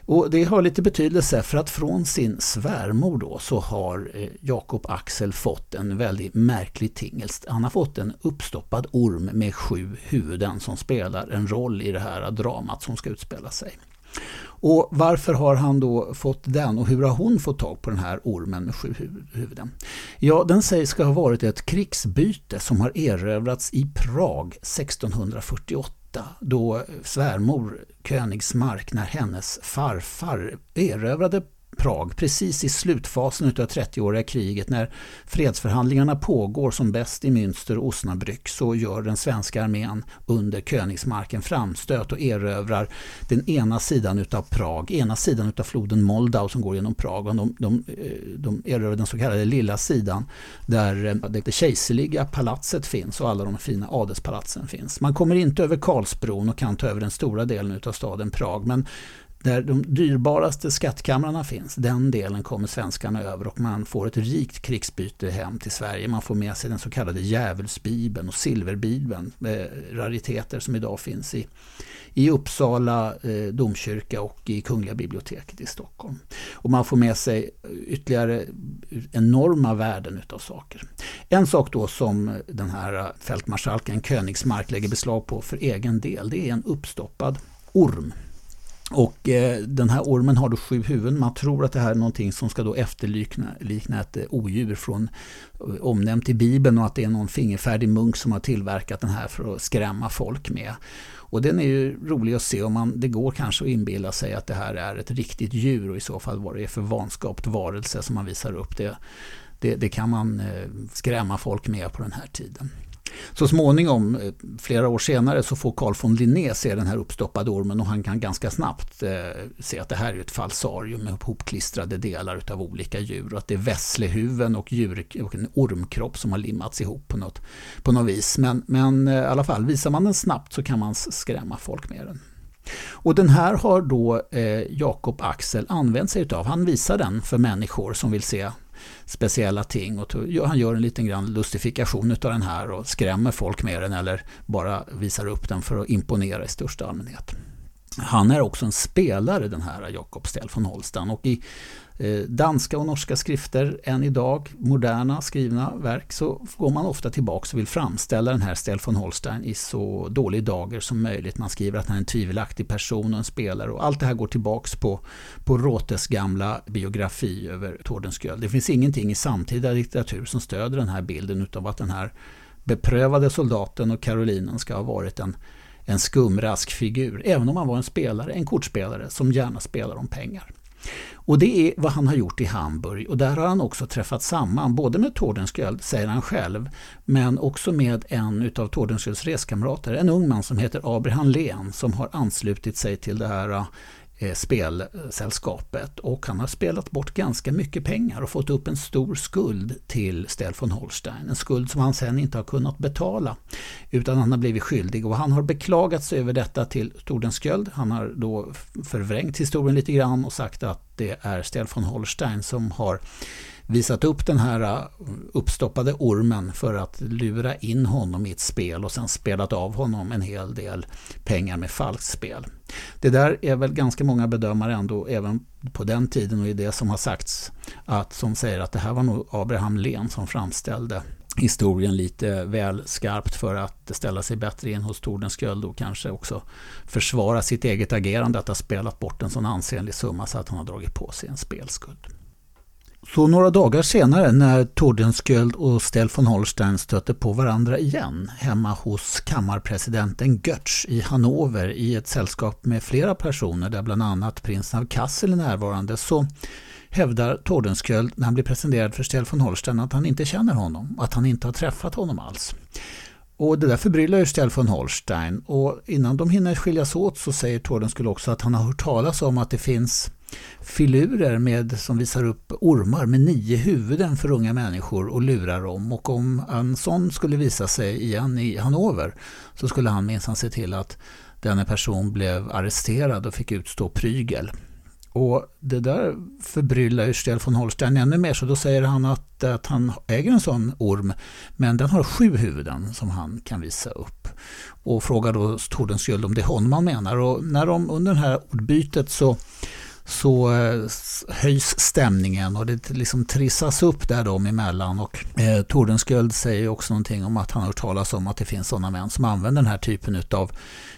Och det har lite betydelse för att från sin svärmor då så har eh, Jakob Axel fått en väldigt märklig tingest. Han har fått en uppstoppad orm med sju huvuden som spelar en roll i det här dramat som ska utspela sig. Och Varför har han då fått den och hur har hon fått tag på den här ormen med sju huvuden? Ja, den sägs ska ha varit ett krigsbyte som har erövrats i Prag 1648 då svärmor Königsmark när hennes farfar erövrade Prag precis i slutfasen av 30-åriga kriget när fredsförhandlingarna pågår som bäst i Münster och Osnabrück så gör den svenska armén under Königsmarken framstöt och erövrar den ena sidan utav Prag, ena sidan utav floden Moldau som går genom Prag. Och de, de, eh, de erövrar den så kallade lilla sidan där eh, det kejserliga palatset finns och alla de fina adelspalatsen finns. Man kommer inte över Karlsbron och kan ta över den stora delen utav staden Prag men där de dyrbaraste skattkamrarna finns, den delen kommer svenskarna över och man får ett rikt krigsbyte hem till Sverige. Man får med sig den så kallade djävulsbibeln och silverbibeln, eh, rariteter som idag finns i, i Uppsala eh, domkyrka och i Kungliga biblioteket i Stockholm. Och man får med sig ytterligare enorma värden utav saker. En sak då som den här fältmarskalken Königsmark lägger beslag på för egen del, det är en uppstoppad orm och eh, den här ormen har då sju huvuden. Man tror att det här är någonting som ska då efterlikna likna ett eh, odjur från eh, omnämnt i Bibeln och att det är någon fingerfärdig munk som har tillverkat den här för att skrämma folk med. Och den är ju rolig att se om man, det går kanske att inbilla sig att det här är ett riktigt djur och i så fall vad det är för vanskapt varelse som man visar upp. Det, det, det kan man eh, skrämma folk med på den här tiden. Så småningom, eh, flera år senare, så får Carl von Linné se den här uppstoppade ormen och han kan ganska snabbt eh, se att det här är ett falsarium med hopklistrade delar av olika djur och att det är vässlehuven och, djur, och en ormkropp som har limmats ihop på något, på något vis. Men, men eh, i alla fall, visar man den snabbt så kan man skrämma folk med den. Och den här har då eh, Jakob Axel använt sig utav. Han visar den för människor som vill se speciella ting. Och han gör en liten grann lustifikation av den här och skrämmer folk med den eller bara visar upp den för att imponera i största allmänhet. Han är också en spelare den här Jakob Stell von Holstein och i Eh, danska och norska skrifter än idag, moderna skrivna verk, så går man ofta tillbaka och vill framställa den här Stel von Holstein i så dålig dager som möjligt. Man skriver att han är en tvivelaktig person och en spelare och allt det här går tillbaka på, på Rotes gamla biografi över Tordenskjöld. Det finns ingenting i samtida litteratur som stöder den här bilden av att den här beprövade soldaten och Karolinen ska ha varit en en skumrask figur, även om han var en spelare, en kortspelare som gärna spelar om pengar. Och det är vad han har gjort i Hamburg. Och där har han också träffat samman både med Tordenskjöld, säger han själv, men också med en av Tordenskjölds reskamrater, en ung man som heter Abraham Len som har anslutit sig till det här Eh, spelsällskapet och han har spelat bort ganska mycket pengar och fått upp en stor skuld till Stel von Holstein. En skuld som han sen inte har kunnat betala utan han har blivit skyldig och han har beklagat sig över detta till Tordenskjöld. Han har då förvrängt historien lite grann och sagt att det är Stel von Holstein som har visat upp den här äh, uppstoppade ormen för att lura in honom i ett spel och sen spelat av honom en hel del pengar med falskt spel. Det där är väl ganska många bedömare ändå även på den tiden och i det som har sagts att som säger att det här var nog Abraham Len som framställde historien lite väl skarpt för att ställa sig bättre in hos Tordenskjöld och kanske också försvara sitt eget agerande att ha spelat bort en sån ansenlig summa så att han har dragit på sig en spelskuld. Så några dagar senare när Tordenskjöld och Stell von Holstein stötte på varandra igen hemma hos kammarpresidenten Götz i Hannover i ett sällskap med flera personer där bland annat prinsen av Kassel är närvarande så hävdar Tordenskjöld när han blir presenterad för Stell von Holstein att han inte känner honom, att han inte har träffat honom alls. Och det där förbryllar ju Stell von Holstein och innan de hinner skiljas åt så säger Tordenskjöld också att han har hört talas om att det finns filurer med, som visar upp ormar med nio huvuden för unga människor och lurar dem. Och om en sån skulle visa sig igen i Hannover så skulle han minsann se till att denna person blev arresterad och fick utstå prygel. Och det där förbryllar ju Stel von Holstein ännu mer så då säger han att, att han äger en sån orm men den har sju huvuden som han kan visa upp. Och frågar då Tordenskjöld om det är honom han menar och när de under det här ordbytet så så eh, höjs stämningen och det liksom trissas upp där dem emellan. Och eh, Tordenskjöld säger också någonting om att han har hört talas om att det finns sådana män som använder den här typen av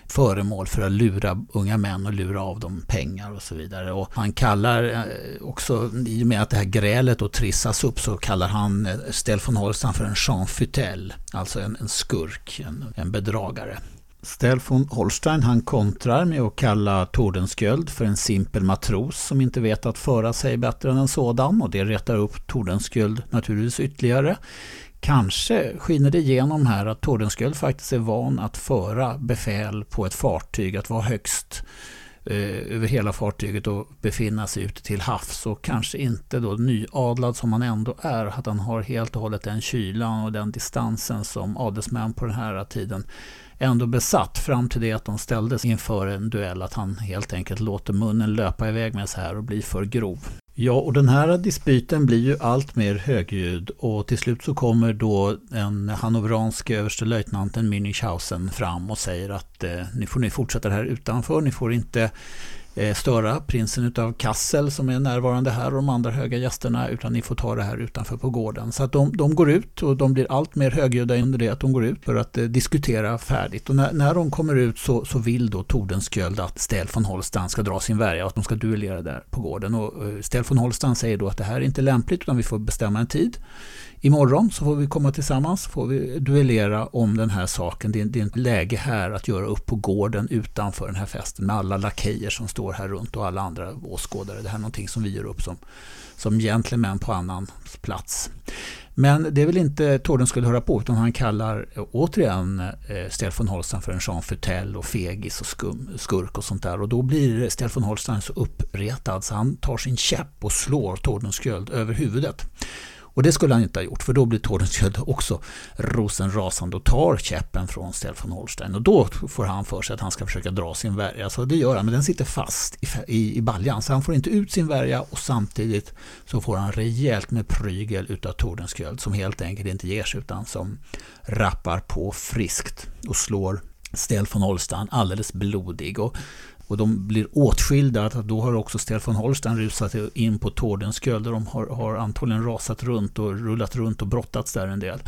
föremål för att lura unga män och lura av dem pengar och så vidare. Och han kallar eh, också, i och med att det här grälet då trissas upp så kallar han eh, Stell Stel von Holstein för en Jean Futel, alltså en, en skurk, en, en bedragare. Stel von Holstein han kontrar med att kalla Tordenskjöld för en simpel matros som inte vet att föra sig bättre än en sådan och det retar upp Tordenskjöld naturligtvis ytterligare. Kanske skiner det igenom här att Tordenskjöld faktiskt är van att föra befäl på ett fartyg, att vara högst eh, över hela fartyget och befinna sig ute till havs och kanske inte då nyadlad som han ändå är, att han har helt och hållet den kylan och den distansen som adelsmän på den här tiden ändå besatt fram till det att de ställdes inför en duell att han helt enkelt låter munnen löpa iväg med så här och blir för grov. Ja, och den här dispyten blir ju allt mer högljudd och till slut så kommer då den hannoveranske överstelöjtnanten Münchhausen fram och säger att eh, nu får ni fortsätta det här utanför, ni får inte Eh, störa prinsen utav Kassel som är närvarande här och de andra höga gästerna utan ni får ta det här utanför på gården. Så att de, de går ut och de blir allt mer högljudda under det att de går ut för att eh, diskutera färdigt. Och när, när de kommer ut så, så vill då Tordenskjöld att Stel von Holstein ska dra sin värja och att de ska duellera där på gården. Och eh, Stel von Holstein säger då att det här är inte lämpligt utan vi får bestämma en tid. Imorgon så får vi komma tillsammans, får vi duellera om den här saken. Det är, det är ett läge här att göra upp på gården utanför den här festen med alla lakejer som står här runt och alla andra åskådare. Det här är någonting som vi gör upp som, som gentlemän på annan plats. Men det är väl inte Torden skulle höra på utan han kallar eh, återigen eh, Stel von Holstein för en Jean Futel och fegis och skum, skurk och sånt där. Och då blir Stel von Holstein så uppretad så han tar sin käpp och slår Tordenskjöld över huvudet. Och det skulle han inte ha gjort för då blir Tordenskjöld också rosenrasande och tar käppen från Stefan Holstein. Och då får han för sig att han ska försöka dra sin värja. så det gör han, men den sitter fast i, i, i baljan. Så han får inte ut sin värja och samtidigt så får han rejält med prygel utav Tordenskjöld som helt enkelt inte ger sig utan som rappar på friskt och slår Stel von Holstein alldeles blodig. Och och de blir åtskilda. Då har också Stefan Holstein rusat in på Tordensköld där de har, har antagligen rasat runt och rullat runt och brottats där en del.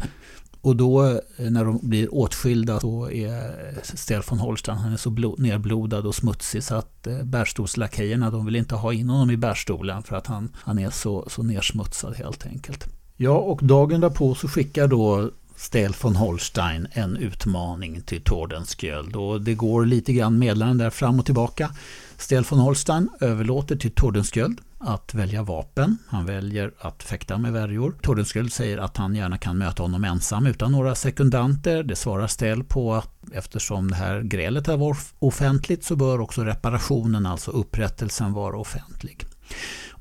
Och då eh, när de blir åtskilda så är Stefan Holstein han är så blod, nerblodad och smutsig så att eh, bärstolslakejerna de vill inte ha in honom i bärstolen för att han, han är så, så nersmutsad helt enkelt. Ja, och dagen därpå så skickar då Stel von Holstein en utmaning till Tordenskjöld och det går lite grann medlaren där fram och tillbaka. Stel von Holstein överlåter till Tordenskjöld att välja vapen. Han väljer att fäkta med värjor. Tordenskjöld säger att han gärna kan möta honom ensam utan några sekundanter. Det svarar Stel på att eftersom det här grälet har varit offentligt så bör också reparationen, alltså upprättelsen, vara offentlig.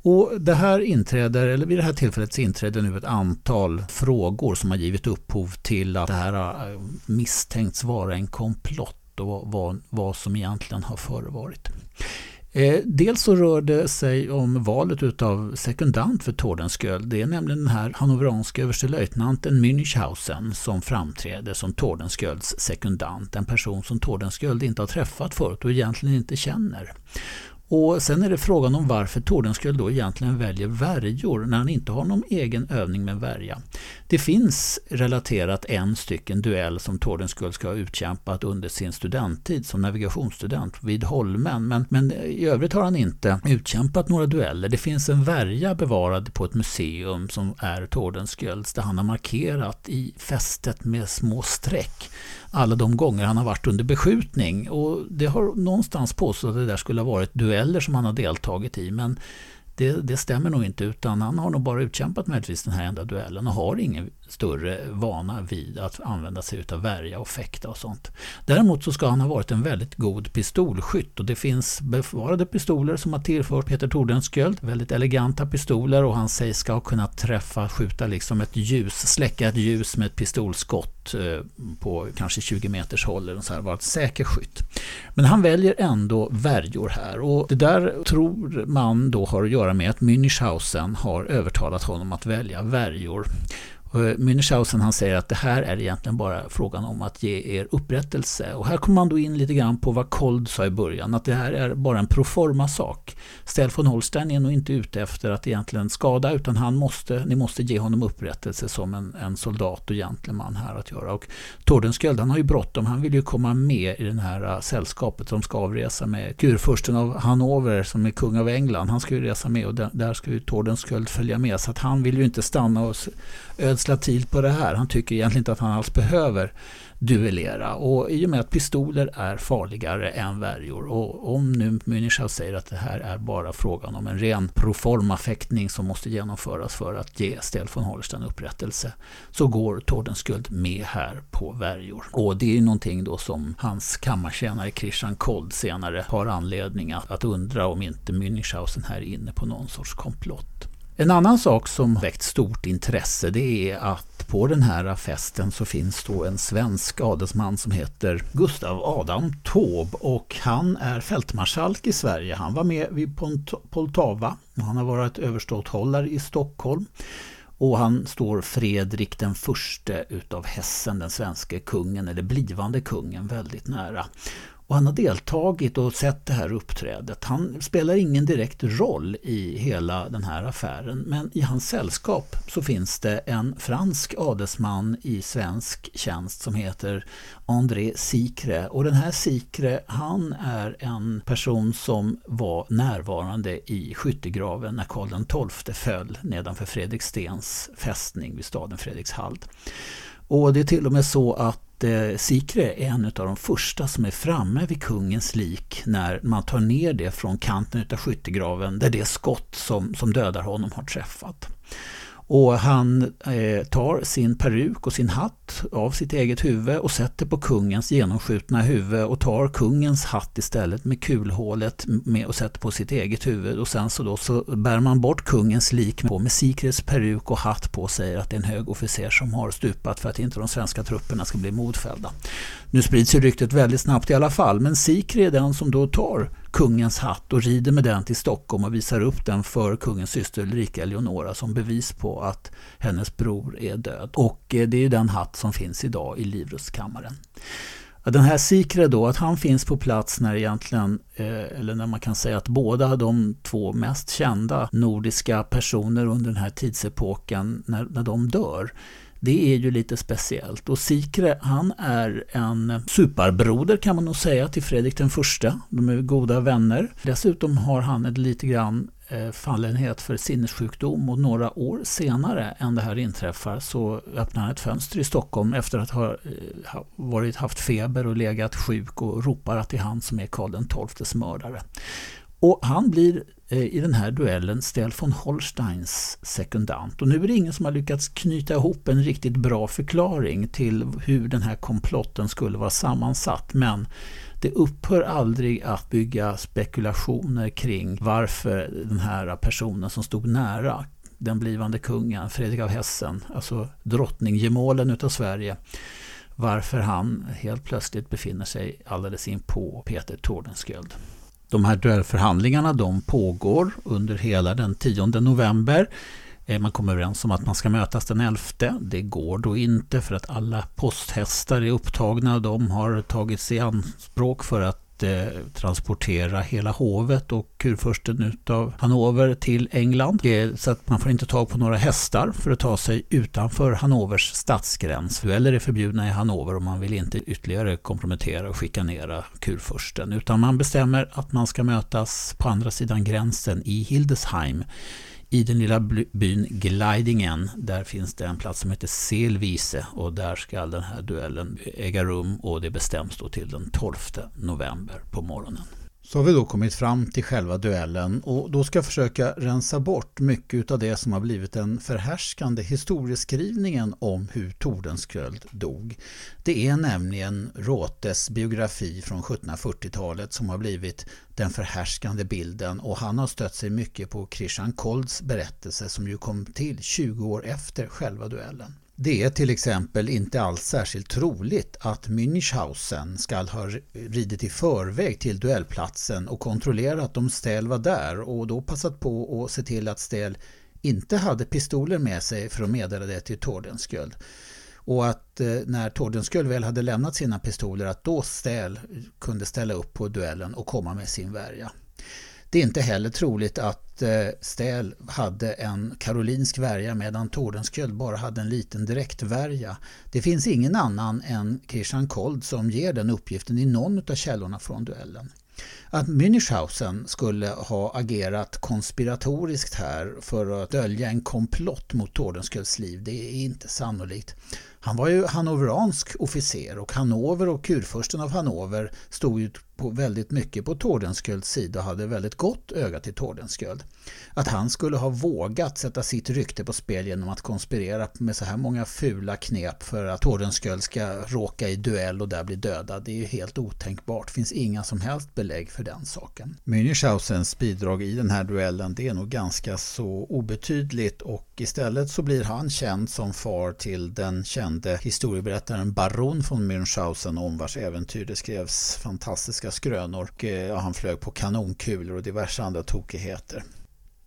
Och det här inträder, eller vid det här tillfället så inträder nu ett antal frågor som har givit upphov till att det här har misstänkts vara en komplott och vad, vad som egentligen har förevarit. Eh, dels så rör det sig om valet utav sekundant för Tordenskjöld. Det är nämligen den här hannoveranske överstelöjtnanten Münchhausen som framträder som Tordenskjölds sekundant. En person som Tordenskjöld inte har träffat förut och egentligen inte känner. Och Sen är det frågan om varför Tordenskjöld då egentligen väljer värjor när han inte har någon egen övning med värja. Det finns relaterat en stycken duell som Tordenskjöld ska ha utkämpat under sin studenttid som navigationsstudent vid Holmen. Men, men i övrigt har han inte utkämpat några dueller. Det finns en värja bevarad på ett museum som är Tordenskjölds där han har markerat i fästet med små streck alla de gånger han har varit under beskjutning. Och det har någonstans påstått att det där skulle ha varit dueller som han har deltagit i. Men det, det, stämmer nog inte utan han har nog bara utkämpat möjligtvis den här enda duellen och har ingen större vana vid att använda sig av värja och fäkta och sånt. Däremot så ska han ha varit en väldigt god pistolskytt och det finns bevarade pistoler som har tillfört Peter Tordenskjöld. Väldigt eleganta pistoler och han sägs ska ha kunnat träffa, skjuta liksom ett ljus, släcka ett ljus med ett pistolskott eh, på kanske 20 meters håll eller så här, var ett säker skytt. Men han väljer ändå värjor här och det där tror man då har att göra med att Münchhausen har övertalat honom att välja värjor. Eh, Münchhausen han säger att det här är egentligen bara frågan om att ge er upprättelse. Och här kommer man då in lite grann på vad Kold sa i början, att det här är bara en proforma sak. Stel von Holstein är nog inte ute efter att egentligen skada, utan han måste, ni måste ge honom upprättelse som en, en soldat och gentleman här att göra. Och Tordenskjöld han har ju bråttom, han vill ju komma med i det här eh, sällskapet som ska avresa med kurfursten av Hannover som är kung av England. Han ska ju resa med och där, där ska ju Tordenskjöld följa med, så att han vill ju inte stanna och ödsla tid på det här. Han tycker egentligen inte att han alls behöver duellera. Och i och med att pistoler är farligare än värjor och om nu Münchau säger att det här är bara frågan om en ren proforma-fäktning som måste genomföras för att ge Stel von Holstein upprättelse så går Tordenskjöld med här på värjor. Och det är någonting då som hans kammartjänare Christian Kold senare har anledning att, att undra om inte Münchhausen här är inne på någon sorts komplott. En annan sak som väckt stort intresse det är att på den här festen så finns då en svensk adelsman som heter Gustav Adam Taube och han är fältmarskalk i Sverige. Han var med vid Poltava och han har varit överståthållare i Stockholm. Och han står Fredrik den förste utav Hessen, den svenska kungen eller blivande kungen, väldigt nära. Och han har deltagit och sett det här uppträdet. Han spelar ingen direkt roll i hela den här affären men i hans sällskap så finns det en fransk adelsman i svensk tjänst som heter André Sikre. Och den här Sikre han är en person som var närvarande i skyttegraven när Karl XII föll nedanför Fredrikstens fästning vid staden Fredrikshald. Och det är till och med så att eh, Sikre är en av de första som är framme vid kungens lik när man tar ner det från kanten av skyttegraven där det skott som, som dödar honom har träffat. Och han eh, tar sin peruk och sin hatt av sitt eget huvud och sätter på kungens genomskjutna huvud och tar kungens hatt istället med kulhålet med och sätter på sitt eget huvud. Och sen så, då, så bär man bort kungens lik på med Sikres peruk och hatt på och säger att det är en hög officer som har stupat för att inte de svenska trupperna ska bli modfällda. Nu sprids ju ryktet väldigt snabbt i alla fall men Sikre är den som då tar kungens hatt och rider med den till Stockholm och visar upp den för kungens syster Ulrika Eleonora som bevis på att hennes bror är död. Och eh, det är den hatt som finns idag i Livrustkammaren. Den här Sikre då, att han finns på plats när egentligen, eh, eller när man kan säga att båda de två mest kända nordiska personer under den här tidsepoken, när, när de dör, det är ju lite speciellt. Och Sikre han är en superbroder kan man nog säga till Fredrik den första. De är goda vänner. Dessutom har han ett lite grann eh, fallenhet för sinnessjukdom och några år senare än det här inträffar så öppnar han ett fönster i Stockholm efter att ha eh, varit, haft feber och legat sjuk och ropar att det är han som är Karl XIIs mördare. Och han blir Eh, i den här duellen Stel von Holsteins sekundant. Och nu är det ingen som har lyckats knyta ihop en riktigt bra förklaring till hur den här komplotten skulle vara sammansatt. Men det upphör aldrig att bygga spekulationer kring varför den här personen som stod nära den blivande kungen, Fredrik av Hessen, alltså drottninggemålen utav Sverige, varför han helt plötsligt befinner sig alldeles in på Peter Tordenskjöld. De här duellförhandlingarna de pågår under hela den 10 november. Eh, man kommer överens om att man ska mötas den 11. Det går då inte för att alla posthästar är upptagna. De har tagits i anspråk för att att transportera hela hovet och kurfursten utav Hannover till England. Så att man får inte tag på några hästar för att ta sig utanför Hannovers stadsgräns. Dueller är förbjudna i Hannover och man vill inte ytterligare kompromettera och skikanera kurfursten. Utan man bestämmer att man ska mötas på andra sidan gränsen i Hildesheim i den lilla byn Glidingen, där finns det en plats som heter Selvise och där ska den här duellen äga rum och det bestäms då till den 12 november på morgonen. Så har vi då kommit fram till själva duellen och då ska jag försöka rensa bort mycket av det som har blivit den förhärskande historieskrivningen om hur Tordenskjöld dog. Det är nämligen Råtes biografi från 1740-talet som har blivit den förhärskande bilden och han har stött sig mycket på Christian Kolds berättelse som ju kom till 20 år efter själva duellen. Det är till exempel inte alls särskilt troligt att Münchhausen skall ha ridit i förväg till duellplatsen och kontrollerat om Stähl var där och då passat på att se till att Stähl inte hade pistoler med sig för att meddela det till Tordenskjöld. Och att eh, när Tordenskjöld väl hade lämnat sina pistoler att då Stähl kunde ställa upp på duellen och komma med sin värja. Det är inte heller troligt att eh, Stähl hade en karolinsk värja medan Tordenskjöld bara hade en liten direktvärja. Det finns ingen annan än Christian Kold som ger den uppgiften i någon av källorna från duellen. Att Münchhausen skulle ha agerat konspiratoriskt här för att dölja en komplott mot Tordenskjölds liv, det är inte sannolikt. Han var ju hannoveransk officer och Hannover och kurfursten av Hannover stod ju på väldigt mycket på Tordenskjölds sida och hade väldigt gott öga till Tordenskjöld. Att han skulle ha vågat sätta sitt rykte på spel genom att konspirera med så här många fula knep för att Tordenskjöld ska råka i duell och där bli dödad, det är ju helt otänkbart. Det finns inga som helst belägg för den saken. Münchhausens bidrag i den här duellen det är nog ganska så obetydligt och istället så blir han känd som far till den kände historieberättaren Baron von Münchhausen om vars äventyr det skrevs fantastiska skrönor. Och, ja, han flög på kanonkulor och diverse andra tokigheter.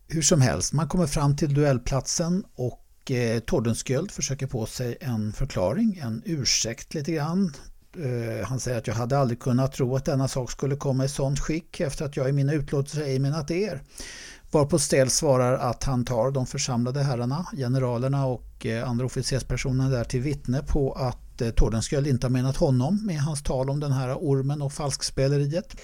Hur som helst, man kommer fram till duellplatsen och eh, Tordenskjöld försöker på sig en förklaring, en ursäkt lite grann. Eh, han säger att jag hade aldrig kunnat tro att denna sak skulle komma i sånt skick efter att jag i mina utlåtelser ej menat er. Varpå Stel svarar att han tar de församlade herrarna, generalerna och eh, andra officerspersoner där till vittne på att eh, Tordenskjöld inte har menat honom med hans tal om den här ormen och falskspeleriet.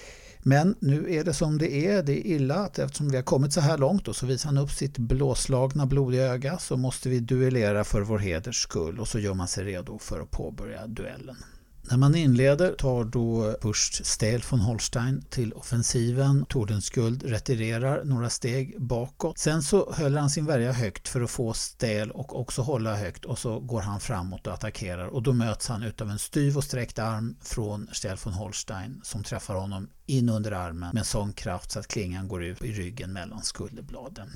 Men nu är det som det är. Det är illa att eftersom vi har kommit så här långt och så visar han upp sitt blåslagna blodiga öga så måste vi duellera för vår heders skull och så gör man sig redo för att påbörja duellen. När man inleder tar då först Stel von Holstein till offensiven. Tordenskjöld retirerar några steg bakåt. Sen så höll han sin värja högt för att få Stel och också hålla högt och så går han framåt och attackerar och då möts han utav en styv och sträckt arm från Stel von Holstein som träffar honom in under armen med sån kraft så att klingan går ut i ryggen mellan skulderbladen.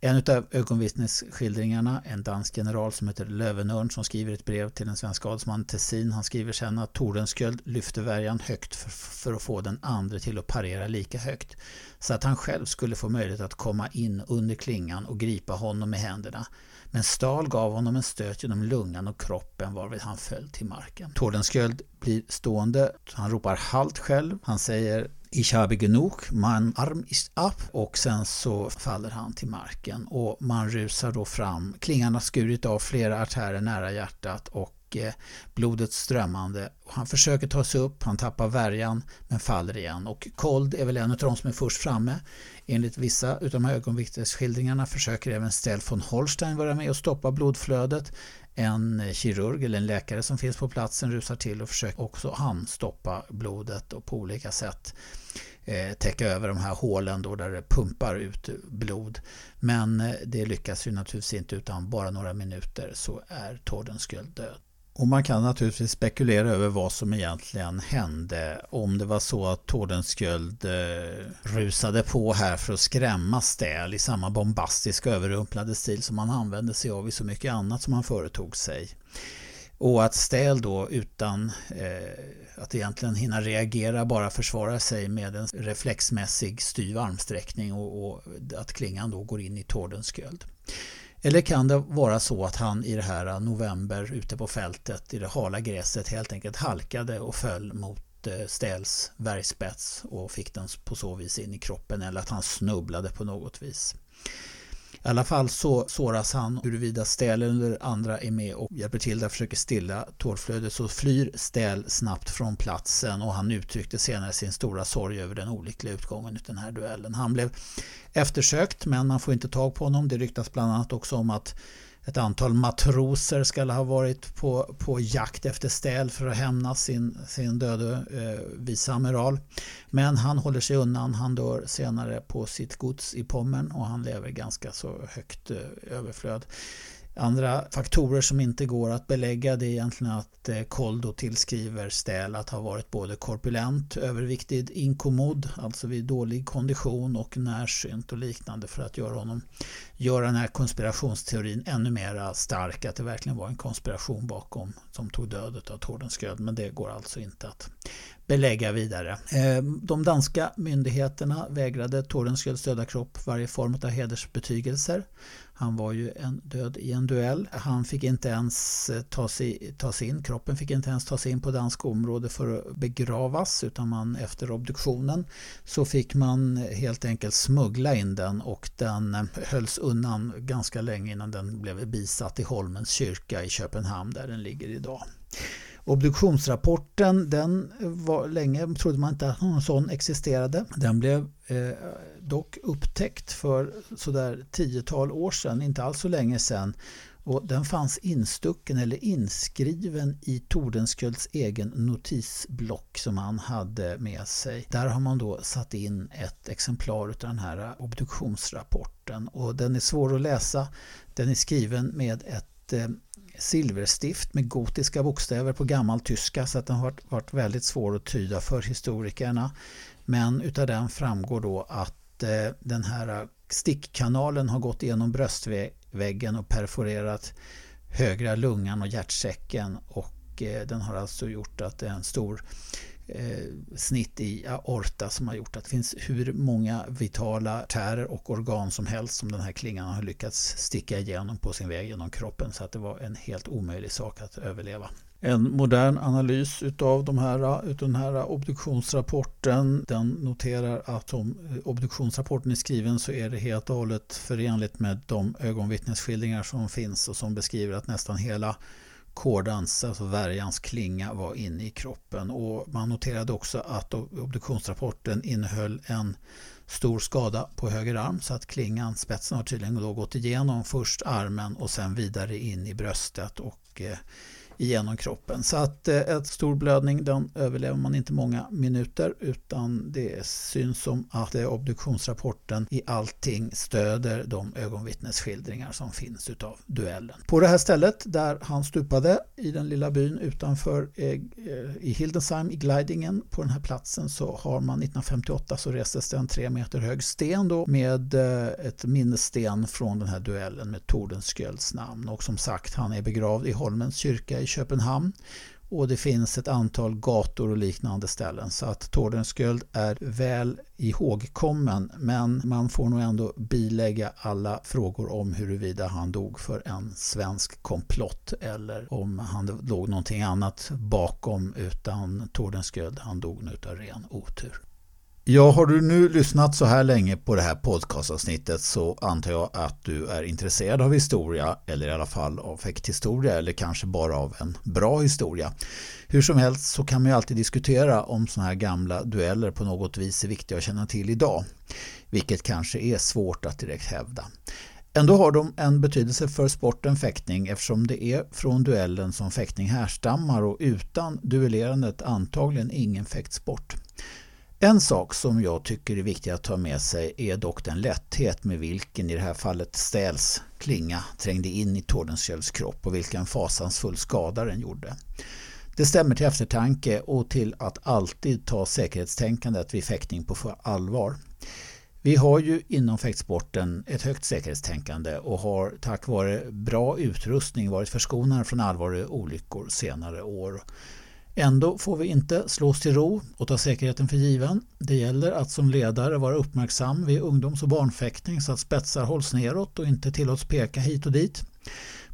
En av ögonvittnesskildringarna, en dansk general som heter Lövenörn som skriver ett brev till den svenska adelsmannen Tessin. Han skriver sen att Tordenskjöld lyfte värjan högt för, för, att få den andra till att parera lika högt. Så att han själv skulle få möjlighet att komma in under klingan och gripa honom med händerna. Men Stahl gav honom en stöt genom lungan och kroppen varvid han föll till marken. Tordenskjöld blir stående, han ropar halt själv. Han säger Ich habe genug, mein arm ist ab och sen så faller han till marken och man rusar då fram. Klingan har skurit av flera artärer nära hjärtat och eh, blodet strömmande. Han försöker ta sig upp, han tappar värjan men faller igen och Kold är väl en av de som är först framme. Enligt vissa av de här ögonvittnesskildringarna försöker även Stell von Holstein vara med och stoppa blodflödet. En kirurg eller en läkare som finns på platsen rusar till och försöker också han stoppa blodet och på olika sätt eh, täcka över de här hålen då där det pumpar ut blod. Men eh, det lyckas ju naturligtvis inte utan bara några minuter så är Tordenskjöld död. Och man kan naturligtvis spekulera över vad som egentligen hände. Om det var så att Tordenskjöld eh, rusade på här för att skrämma Stäl i samma bombastiska överrumplade stil som han använde sig av i så mycket annat som han företog sig. Och att Stäl då utan eh, att egentligen hinna reagera bara försvarar sig med en reflexmässig styv armsträckning och, och att klingan då går in i Tordenskjöld. Eller kan det vara så att han i det här november ute på fältet i det hala gräset helt enkelt halkade och föll mot eh, Ställs Stäls bergspets och fick den på så vis in i kroppen eller att han snubblade på något vis. I alla fall så såras han. Huruvida Stäl eller andra är med och hjälper till där försöker stilla tårflödet så flyr Stäl snabbt från platsen och han uttryckte senare sin stora sorg över den olyckliga utgången i den här duellen. Han blev eftersökt men man får inte tag på honom. Det ryktas bland annat också om att ett antal matroser ska ha varit på, på jakt efter stäl för att hämnas sin, sin döde eh, viceamiral. Men han håller sig undan. Han dör senare på sitt gods i Pommern och han lever ganska så högt eh, överflöd. Andra faktorer som inte går att belägga det är egentligen att eh, Koldo tillskriver Stäl att ha varit både korpulent, överviktig, inkommod, alltså vid dålig kondition och närsynt och liknande för att göra honom göra den här konspirationsteorin ännu mer stark, att det verkligen var en konspiration bakom som tog dödet av Tordenskjöld, men det går alltså inte att belägga vidare. Eh, de danska myndigheterna vägrade Tordenskjölds döda kropp varje form av hedersbetygelser. Han var ju en död i en duell. Han fick inte ens eh, ta sig, ta sig in, kroppen fick inte ens ta sig in på dansk område för att begravas utan man efter obduktionen så fick man eh, helt enkelt smuggla in den och den eh, hölls undan ganska länge innan den blev bisatt i Holmens kyrka i Köpenhamn där den ligger idag. Obduktionsrapporten, den var länge trodde man inte att någon sån existerade. Den blev eh, dock upptäckt för sådär tiotal år sedan, inte alls så länge sedan. Och den fanns instucken eller inskriven i Tordenskjölds egen notisblock som han hade med sig. Där har man då satt in ett exemplar av den här obduktionsrapporten och den är svår att läsa. Den är skriven med ett eh, silverstift med gotiska bokstäver på gammal tyska så att den har varit väldigt svår att tyda för historikerna. Men utav den framgår då att att eh, den här stickkanalen har gått igenom bröstväggen och perforerat högra lungan och hjärtsäcken och eh, den har alltså gjort att det är en stor eh, snitt i aorta som har gjort att det finns hur många vitala artärer och organ som helst som den här klingan har lyckats sticka igenom på sin väg genom kroppen så att det var en helt omöjlig sak att överleva. En modern analys utav, de här, utav den här obduktionsrapporten den noterar att om obduktionsrapporten är skriven så är det helt och hållet förenligt med de ögonvittnesskildringar som finns och som beskriver att nästan hela kordans, alltså värjans klinga var inne i kroppen. Och man noterade också att obduktionsrapporten innehöll en stor skada på höger arm så att klingan, spetsen har tydligen då gått igenom först armen och sen vidare in i bröstet och eh, genom kroppen. Så att eh, ett stor blödning den överlever man inte många minuter utan det syns som att eh, obduktionsrapporten i allting stöder de ögonvittnesskildringar som finns utav duellen. På det här stället där han stupade i den lilla byn utanför eh, i Hildesheim i Glidingen på den här platsen så har man 1958 så restes det en tre meter hög sten då med ett minnessten från den här duellen med Tordenskjölds namn och som sagt han är begravd i Holmens kyrka i Köpenhamn. Och det finns ett antal gator och liknande ställen. Så att Tordenskjöld är väl ihågkommen. Men man får nog ändå bilägga alla frågor om huruvida han dog för en svensk komplott. Eller om han låg någonting annat bakom. Utan Tordenskjöld han dog nu av ren otur. Ja, har du nu lyssnat så här länge på det här podcastavsnittet så antar jag att du är intresserad av historia eller i alla fall av fäkthistoria eller kanske bara av en bra historia. Hur som helst så kan man ju alltid diskutera om sådana här gamla dueller på något vis är viktiga att känna till idag. Vilket kanske är svårt att direkt hävda. Ändå har de en betydelse för sporten fäktning eftersom det är från duellen som fäktning härstammar och utan duellerandet antagligen ingen fäktsport. En sak som jag tycker är viktig att ta med sig är dock den lätthet med vilken i det här fallet Stäls klinga trängde in i Tordenskjölds kropp och vilken fasansfull skada den gjorde. Det stämmer till eftertanke och till att alltid ta säkerhetstänkandet vid fäktning på allvar. Vi har ju inom fäktsporten ett högt säkerhetstänkande och har tack vare bra utrustning varit förskonade från allvarliga olyckor senare år. Ändå får vi inte slå oss till ro och ta säkerheten för given. Det gäller att som ledare vara uppmärksam vid ungdoms och barnfäktning så att spetsar hålls neråt och inte tillåts peka hit och dit.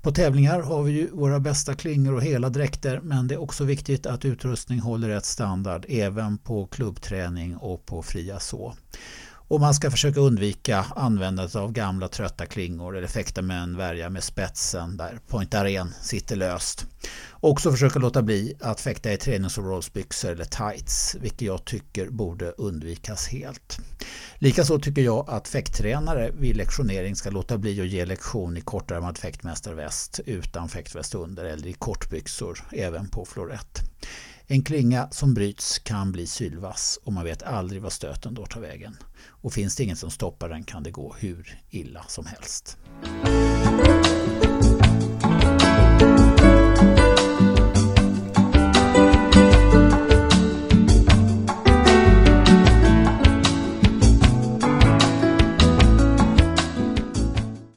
På tävlingar har vi ju våra bästa klingor och hela dräkter men det är också viktigt att utrustning håller rätt standard även på klubbträning och på fria så. Och man ska försöka undvika användandet av gamla trötta klingor eller fäkta med en värja med spetsen där pointaren sitter löst. Också försöka låta bli att fäkta i träningsoverallsbyxor eller tights, vilket jag tycker borde undvikas helt. Likaså tycker jag att fäkttränare vid lektionering ska låta bli att ge lektion i kortärmad fäktmästarväst utan fäktväst under eller i kortbyxor även på florett. En klinga som bryts kan bli sylvass och man vet aldrig vad stöten då tar vägen. Och finns det ingen som stoppar den kan det gå hur illa som helst.